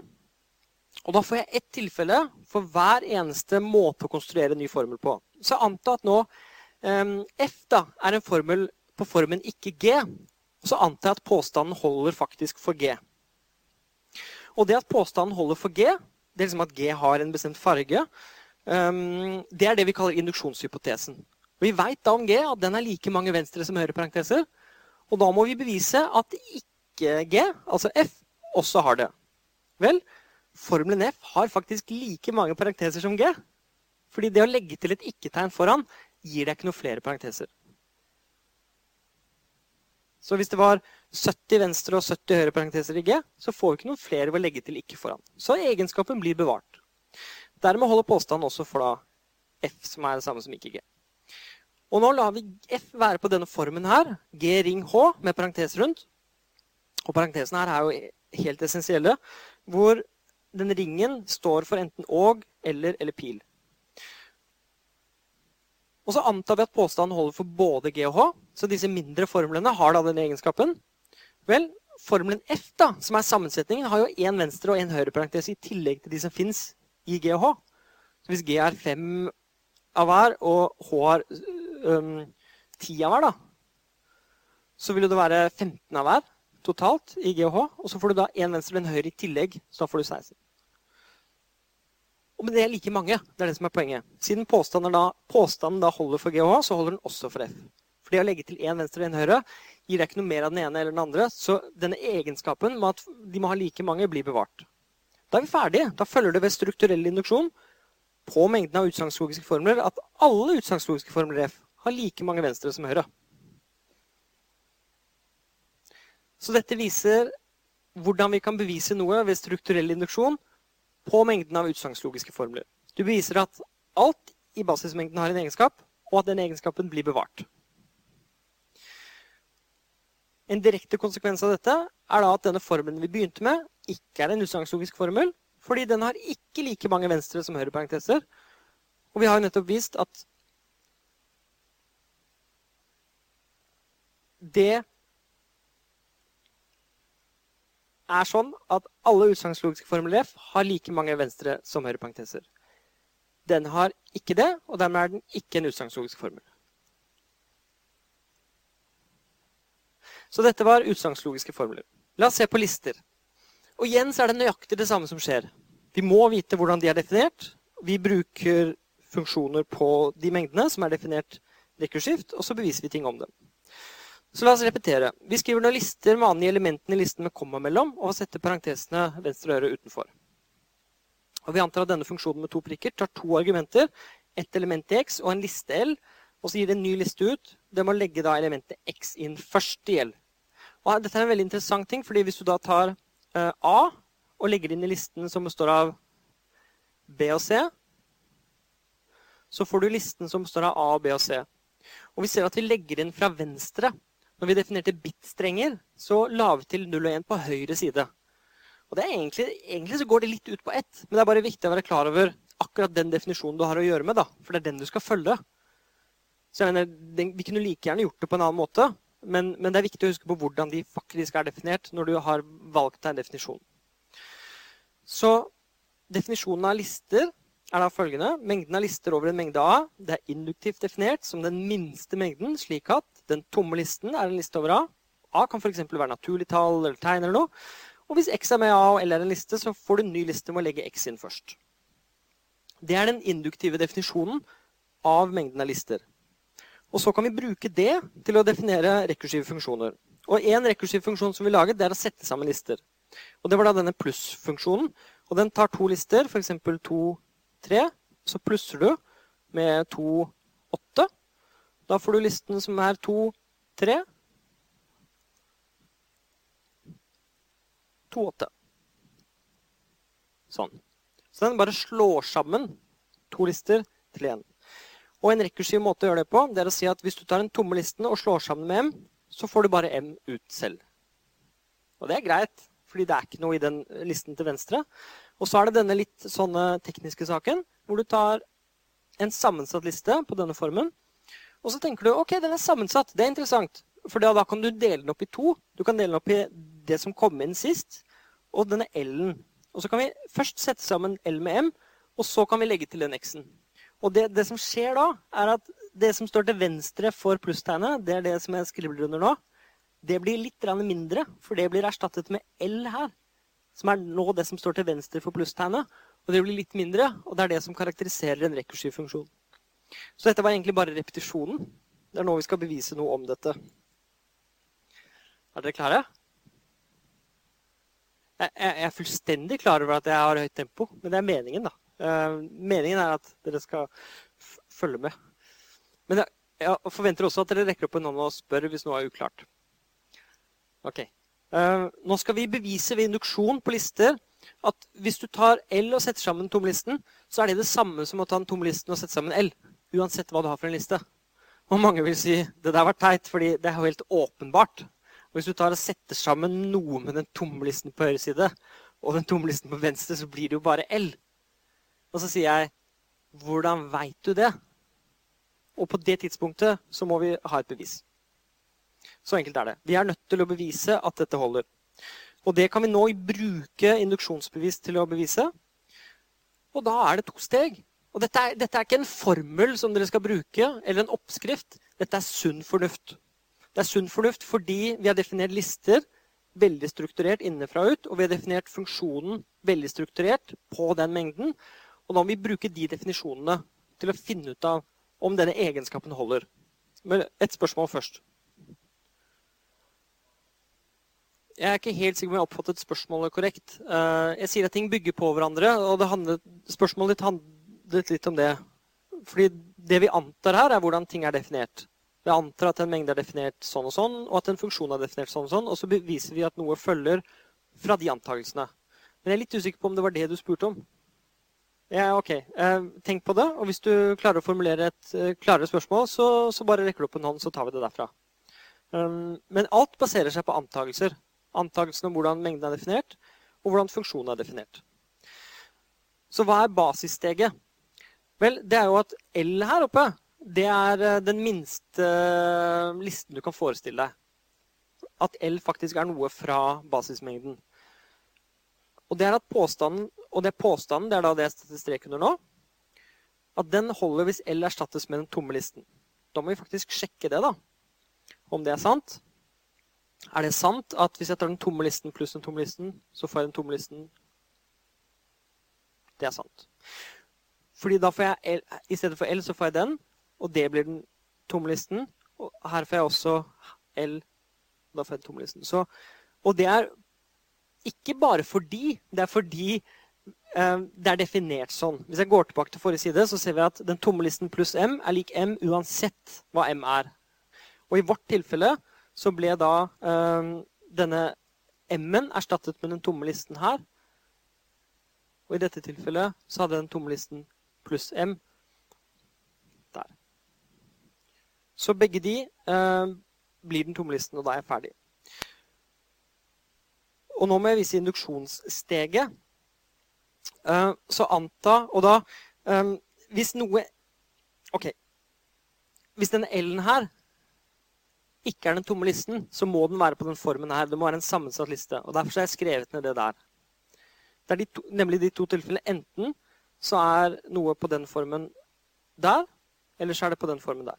Og da får jeg ett tilfelle for hver eneste måte å konstruere en ny formel på. Så anta at nå um, F da, er en formel på formen ikke G. Og så antar jeg at påstanden holder faktisk for G. Og det at påstanden holder for G, det er liksom at G har en bestemt farge. Um, det er det vi kaller induksjonshypotesen. Vi veit da om G at den er like mange venstre som høyre parenteser. Og da må vi bevise at ikke G, altså F, også har det. Vel, formelen F har faktisk like mange parenteser som G. Fordi det å legge til et ikke-tegn foran gir deg ikke noe flere parenteser. Så hvis det var 70 venstre og 70 høyre parenteser i G, så får vi ikke noen flere ved å legge til ikke foran. Så egenskapen blir bevart. Dermed holder påstanden også for da F, som er det samme som ikke G. Og nå lar vi F være på denne formen her. G ring H med parentes rundt. Og parentesene her er jo helt essensielle. Hvor den ringen står for enten og eller eller pil. Og så antar vi at påstanden holder for både G og H. Så disse mindre formlene har da den egenskapen. Vel, formelen F, da, som er sammensetningen, har jo én venstre og én høyre parentes i tillegg til de som fins i G og H. Så hvis G er fem av hver, og H har um, ti av hver, da, så vil det være 15 av hver totalt i G og H. Og så får du da én venstre og en høyre i tillegg, så da får du 16. Og men det er like mange. Det er det som er poenget. Siden påstanden da, påstanden da holder for G og H, så holder den også for F. For det å legge til én venstre og én høyre gir deg ikke noe mer av den ene eller den andre. Så denne egenskapen med at de må ha like mange, blir bevart. Da er vi ferdige. Da følger det ved strukturell induksjon på mengden av utsagnslogiske formler at alle utsagnslogiske formler F har like mange venstre som høyre. Så dette viser hvordan vi kan bevise noe ved strukturell induksjon på mengden av utsagnslogiske formler. Du beviser at alt i basismengden har en egenskap, og at den egenskapen blir bevart. En direkte konsekvens av dette er da at denne formelen vi begynte med, ikke er en usagnslogisk formel, fordi den har ikke like mange venstre som høyreparenteser. Og vi har jo nettopp vist at det er sånn at alle utsagnslogiske formler F har like mange venstre som høyreparenteser. Den har ikke det, og dermed er den ikke en utsagnslogisk formel. Så dette var utsagnslogiske formler. La oss se på lister. Og igjen så er det nøyaktig det samme som skjer. Vi må vite hvordan de er definert. Vi bruker funksjoner på de mengdene som er definert rekursivt, og så beviser vi ting om dem. Så la oss repetere. Vi skriver noen lister med an i elementene i listen med komma mellom, og setter parentesene venstre øre utenfor. Og Vi antar at denne funksjonen med to prikker tar to argumenter, ett element i x og en liste L, og så gir det en ny liste ut. Det må legge da elementet x inn først i L. Og dette er en veldig interessant ting, fordi hvis du da tar uh, A og legger inn i listen som består av B og C, så får du listen som består av A, B og C. Og vi ser at vi legger inn fra venstre. Når vi definerte bit-strenger, så la vi til 0 og 1 på høyre side. Og egentlig, egentlig så går det litt ut på ett, men det er bare viktig å være klar over akkurat den definisjonen du har å gjøre med. da, For det er den du skal følge. Så jeg mener, den, Vi kunne like gjerne gjort det på en annen måte, men, men, det er viktig å huske på hvordan de faktisk er definert når du har valgt deg en definisjon. Så definisjonen av lister er da følgende. Mengden av lister over en mengde A det er induktivt definert som den minste mengden, slik at den tomme listen er en liste over A. A kan f.eks. være naturlig tall eller tegn eller noe. Og hvis X er med A og L er en liste, så får du en ny liste med å legge X inn først. Det er den induktive definisjonen av mengden av lister. Og så kan vi bruke det til å definere rekursive funksjoner. Og en rekursiv funksjon som vi laget, det er å sette sammen lister. Og det var da denne pluss-funksjonen. Og den tar to lister, f.eks. 2, 3. Så plusser du med 2, 8. Da får du listen som er 2, 3. 2, 8. Sånn. Så den bare slår sammen to lister til én. Og en rekursiv måte å gjøre det på det er å si at hvis du tar den tomme listen og slår sammen med M, så får du bare M ut selv. Og det er greit, fordi det er ikke noe i den listen til venstre. Og så er det denne litt sånne tekniske saken, hvor du tar en sammensatt liste på denne formen. Og så tenker du ok, den er sammensatt. Det er interessant. For da kan du dele den opp i to. Du kan dele den opp i det som kom inn sist, og denne L-en. Og så kan vi først sette sammen L med M, og så kan vi legge til den X-en. Og det, det, som skjer da, er at det som står til venstre for plusstegnet, det er det som jeg skriver under nå, det blir litt mindre, for det blir erstattet med L her. Som er nå det som står til venstre for plusstegnet. Og det blir litt mindre, og det er det som karakteriserer en rekursiv funksjon. Så dette var egentlig bare repetisjonen. Det er nå vi skal bevise noe om dette. Er dere klare? Jeg, jeg er fullstendig klar over at jeg har høyt tempo, men det er meningen, da. Uh, meningen er at dere skal følge med. Men jeg, forventer også at dere rekker opp en hånd og spør hvis noe er uklart. Ok. Uh, nå skal vi bevise ved induksjon på lister at hvis du tar L og setter sammen tomlisten, så er det det samme som å ta en tomlisten og sette sammen L. Uansett hva du har for en liste. Og mange vil si det der var teit, fordi det er jo helt åpenbart. Og hvis du tar og setter sammen noe med den tomlisten på høyre side og den tomlisten på venstre, så blir det jo bare L. Og så sier jeg hvordan veit du det? Og på det tidspunktet så må vi ha et bevis. Så enkelt er det. Vi er nødt til å bevise at dette holder. Og det kan vi nå bruke induksjonsbevis til å bevise. Og da er det to steg. Og dette er, dette er, ikke en formel som dere skal bruke, eller en oppskrift. Dette er sunn fornuft. Det er sunn fornuft fordi vi har definert lister veldig strukturert innenfra og ut, og vi har definert funksjonen veldig strukturert på den mengden. Og da må vi bruke de definisjonene til å finne ut av om denne egenskapen holder. Men et spørsmål først. Jeg er ikke helt sikker om jeg oppfattet spørsmålet korrekt. Eh, jeg sier at ting bygger på hverandre, og handlet, spørsmålet ditt handlet litt om det. Fordi det vi antar her, er hvordan ting er definert. Vi antar at en mengde er definert sånn og sånn, og at en funksjon er definert sånn og sånn. Og så beviser vi at noe følger fra de antakelsene. Men jeg er litt usikker på om det var det du spurte om. Ja, ok. Eh, tenk på det. Og hvis du klarer å formulere et eh, klarere spørsmål, så, så, bare rekker du opp en hånd, så tar vi det derfra. Um, men alt baserer seg på antakelser. Antakelsene om hvordan mengden er definert, og hvordan funksjonen er definert. Så hva er basissteget? Vel, det er jo at L her oppe det er eh, den minste listen du kan forestille deg. At L faktisk er noe fra basismengden. Og det er at påstanden, og det er påstanden, det er da det jeg setter strek under nå, at den holder hvis L erstattes med den tomme listen. Da må vi faktisk sjekke det, da. Om det er sant. Er det sant at hvis jeg tar den tomme listen pluss den tomme listen, så får jeg den tomme listen? Det er sant. Fordi da får jeg L, I stedet for L så får jeg den, og det blir den tomme listen. Og her får jeg også L. og Da får jeg den tomme listen. Så, og det er ikke bare fordi. Det er fordi eh, det er definert sånn. Hvis jeg går tilbake til forrige side, så ser vi at den tomme listen pluss M er lik M uansett hva M er. Og i vårt tilfelle så ble da eh, denne M-en erstattet med den tomme listen her. Og i dette tilfellet så hadde den tomme listen pluss M der. Så begge de eh, blir den tomme listen, og da er jeg ferdig. Og nå må jeg vise induksjonssteget. Eh, så anta Og da eh, Hvis noe OK. Hvis denne L-en her ikke er den tomme listen, så må den være på den formen her. Det må være en sammensatt liste. og Derfor har jeg skrevet ned det der. Det er de to, nemlig de to tilfellene. Enten så er noe på den formen der, eller så er det på den formen der.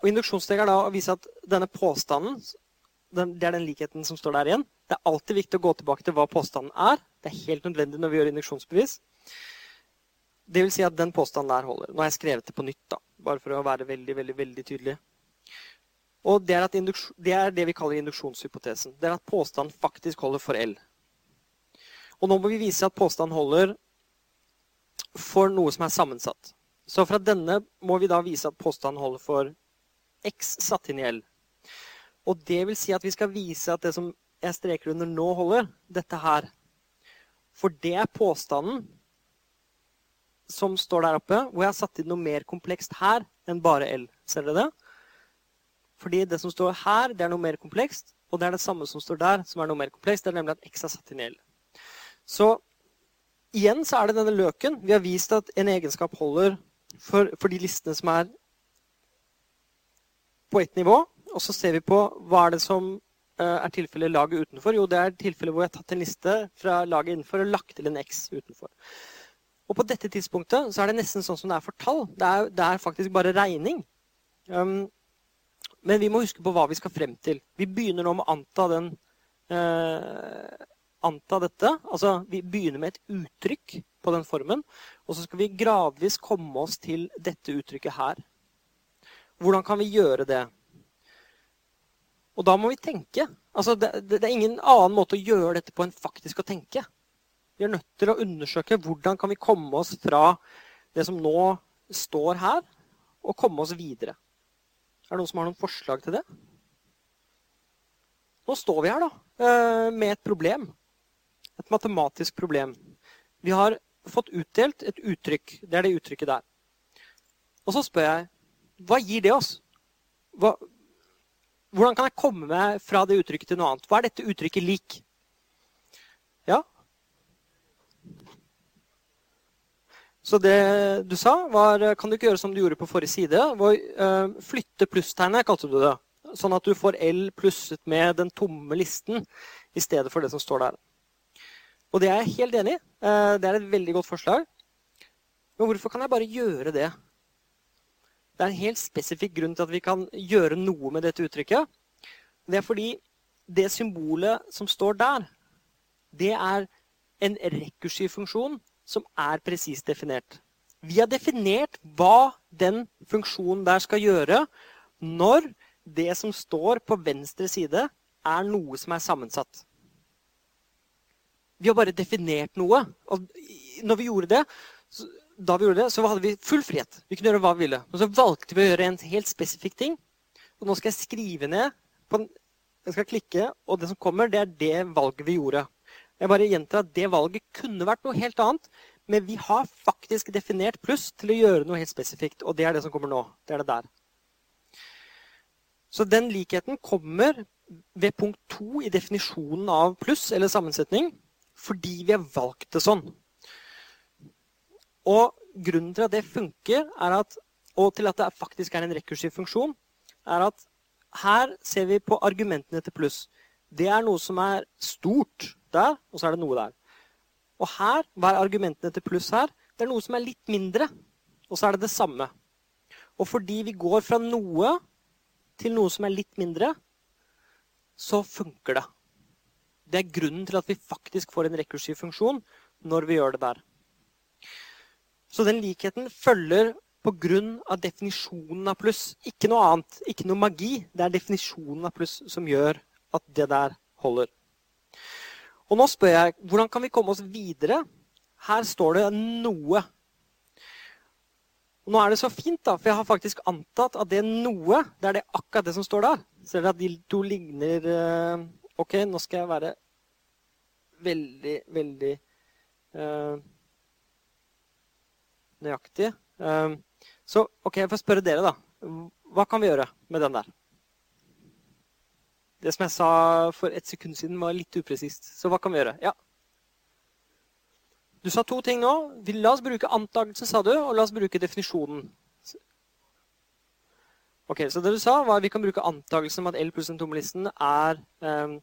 Og Induksjonssteget er da å vise at denne påstanden den, det er den likheten som står der igjen. Det er alltid viktig å gå tilbake til hva påstanden er. Det er helt nødvendig når vi gjør induksjonsbevis. Det vil si at den påstanden der holder. Nå har jeg skrevet det på nytt, da, bare for å være veldig, veldig, veldig tydelig. Og det er, det er, det vi kaller induksjonshypotesen. Det er at påstanden faktisk holder for L. Og nå må vi vise at påstanden holder for noe som er sammensatt. Så fra denne må vi da vise at påstanden holder for x satt inn i L. Og det vil si at vi skal vise at det som jeg streker under nå, holder. Dette her. For det er påstanden som står der oppe, hvor jeg har satt inn noe mer komplekst her enn bare L. Ser dere det? Fordi det som står her, det er noe mer komplekst. Og det er det samme som står der, som er noe mer komplekst. Det er nemlig at X er satt inn i L. Så igjen så er det denne løken. Vi har vist at en egenskap holder for, for de listene som er på ett nivå. Og så ser vi på hva er det som eh, er tilfellet laget utenfor. Jo, det er tilfellet hvor jeg har tatt en liste fra laget innenfor og lagt til en X utenfor. Og på dette tidspunktet så er det nesten sånn som det er for tall. Det er, det er faktisk bare regning. Um, men vi må huske på hva vi skal frem til. Vi begynner nå med å anta, den, uh, anta dette. Altså, vi begynner med et uttrykk på den formen. Og så skal vi gradvis komme oss til dette uttrykket her. Hvordan kan vi gjøre det? Og da må vi tenke. Altså, det, det, er ingen annen måte å gjøre dette på enn faktisk å tenke. Vi er nødt til å undersøke hvordan kan vi komme oss fra det som nå står her, og komme oss videre. Er det noen som har noen forslag til det? Nå står vi her da, eh, med et problem. Et matematisk problem. Vi har fått utdelt et uttrykk. Det er det uttrykket der. Og så spør jeg hva gir det oss? Hva, hvordan kan jeg komme meg fra det uttrykket til noe annet? Hva er dette uttrykket lik? Ja? Så det du sa, var Kan du ikke gjøre som du gjorde på forrige side? Hvor, uh, flytte plusstegnet, kalte du det. Sånn at du får L plusset med den tomme listen i stedet for det som står der. Og det er jeg helt enig i. Uh, det er et veldig godt forslag. Men hvorfor kan jeg bare gjøre det? Det er en helt spesifikk grunn til at vi kan gjøre noe med dette uttrykket. Det er fordi det symbolet som står der, det er en rekursiv funksjon som er presist definert. Vi har definert hva den funksjonen der skal gjøre når det som står på venstre side, er noe som er sammensatt. Vi har bare definert noe. Og når vi gjorde det, da vi gjorde det, så hadde vi full frihet. Vi kunne gjøre hva vi ville. Og så valgte vi å gjøre en helt spesifikk ting. Og nå skal jeg skrive ned på Jeg skal klikke, og det som kommer, det er det valget vi gjorde. Jeg bare gjentar at det valget kunne vært noe helt annet, men vi har faktisk definert pluss til å gjøre noe helt spesifikt. Og det er det som kommer nå. Det er det der. Så den likheten kommer ved punkt to i definisjonen av pluss eller sammensetning fordi vi har valgt det sånn. Og grunnen til at det funker, at, og til at det faktisk er en rekursiv funksjon, er at her ser vi på argumentene til pluss. Det er noe som er stort der, og så er det noe der. Og her, hva er argumentene til pluss her? Det er noe som er litt mindre, og så er det det samme. Og fordi vi går fra noe til noe som er litt mindre, så funker det. Det er grunnen til at vi faktisk får en rekursiv funksjon når vi gjør det der. Så den likheten følger pga. definisjonen av pluss. Ikke noe annet. Ikke noe magi. Det er definisjonen av pluss som gjør at det der holder. Og nå spør jeg hvordan kan vi komme oss videre? Her står det noe. Og nå er det så fint, da, for jeg har faktisk antatt at det noe, det er det akkurat det som står der. Ser dere at de to ligner uh, OK, nå skal jeg være veldig, veldig uh, nøyaktig. Ehm, så ok, jeg får spørre dere, da. Hva kan vi gjøre med den der? Det som jeg sa for et sekund siden, var litt upresist. Så hva kan vi gjøre? Ja. Du sa to ting nå. La oss bruke antakelse, sa du, og la oss bruke definisjonen. Ok, Så det du sa, var at vi kan bruke antakelsen om at L pluss den tomme listen er um,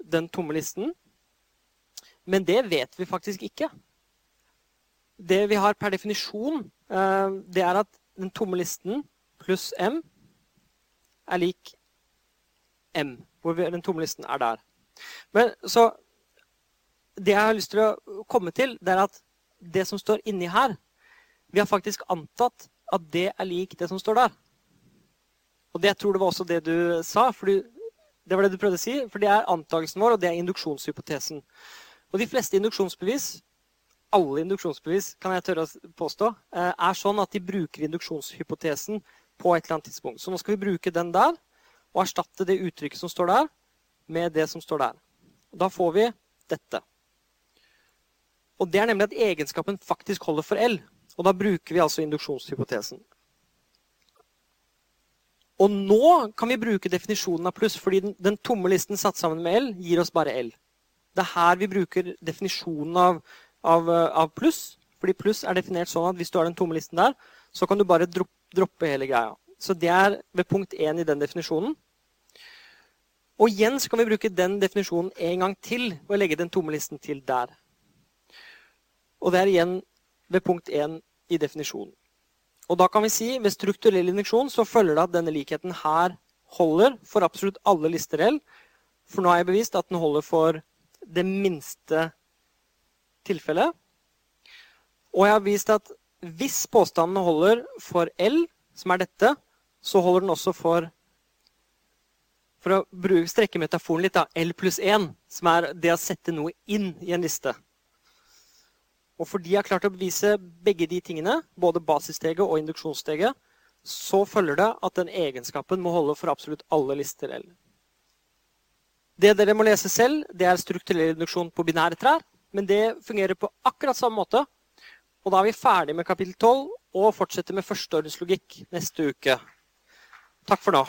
den tomme listen. Men det vet vi faktisk ikke det vi har per definisjon, eh, det er at den tomme listen pluss M er lik M, hvor den tomme listen er der. Men så Det jeg har lyst til å komme til, det er at det som står inni her Vi har faktisk antatt at det er lik det som står der. Og det jeg tror det var også det du sa. fordi det var det du prøvde å si, for det er antakelsen vår, og det er induksjonshypotesen. Og de fleste induksjonsbevis alle induksjonsbevis kan jeg tørre å påstå, eh, er sånn at de bruker induksjonshypotesen på et eller annet tidspunkt. Så nå skal vi bruke den der og erstatte det uttrykket som står der, med det som står der. Da får vi dette. Og Det er nemlig at egenskapen faktisk holder for L. Og da bruker vi altså induksjonshypotesen. Og nå kan vi bruke definisjonen av pluss, fordi den, den tomme listen satt sammen med L gir oss bare L. Det er her vi bruker definisjonen av av, eh, av pluss. Fordi pluss er definert sånn at hvis du har den tomme listen der, så kan du bare droppe hele greia. Så det er ved punkt 1 i den definisjonen. Og igjen så kan vi bruke den definisjonen en gang til og legge den tomme listen til der. Og det er igjen ved punkt 1 i definisjonen. Og da kan vi si ved strukturell injeksjon så følger det at denne likheten her holder for absolutt alle lister L. For nå har jeg bevist at den holder for det minste tilfelle. Og jeg har vist at hvis påstanden holder for L, som er dette, så holder den også for For å strekke metaforen litt, da, L pluss 1, som er det å sette noe inn i en liste. Og fordi jeg har klart å bevise begge de tingene, både basissteget og induksjonssteget, så følger det at den egenskapen må holde for absolutt alle lister L. Det dere må lese selv, det er strukturell induksjon på binære trær. Men det fungerer på akkurat samme måte. Og da er vi ferdig med kapittel 12 og fortsetter med førsteordenslogikk neste uke. Takk for nå.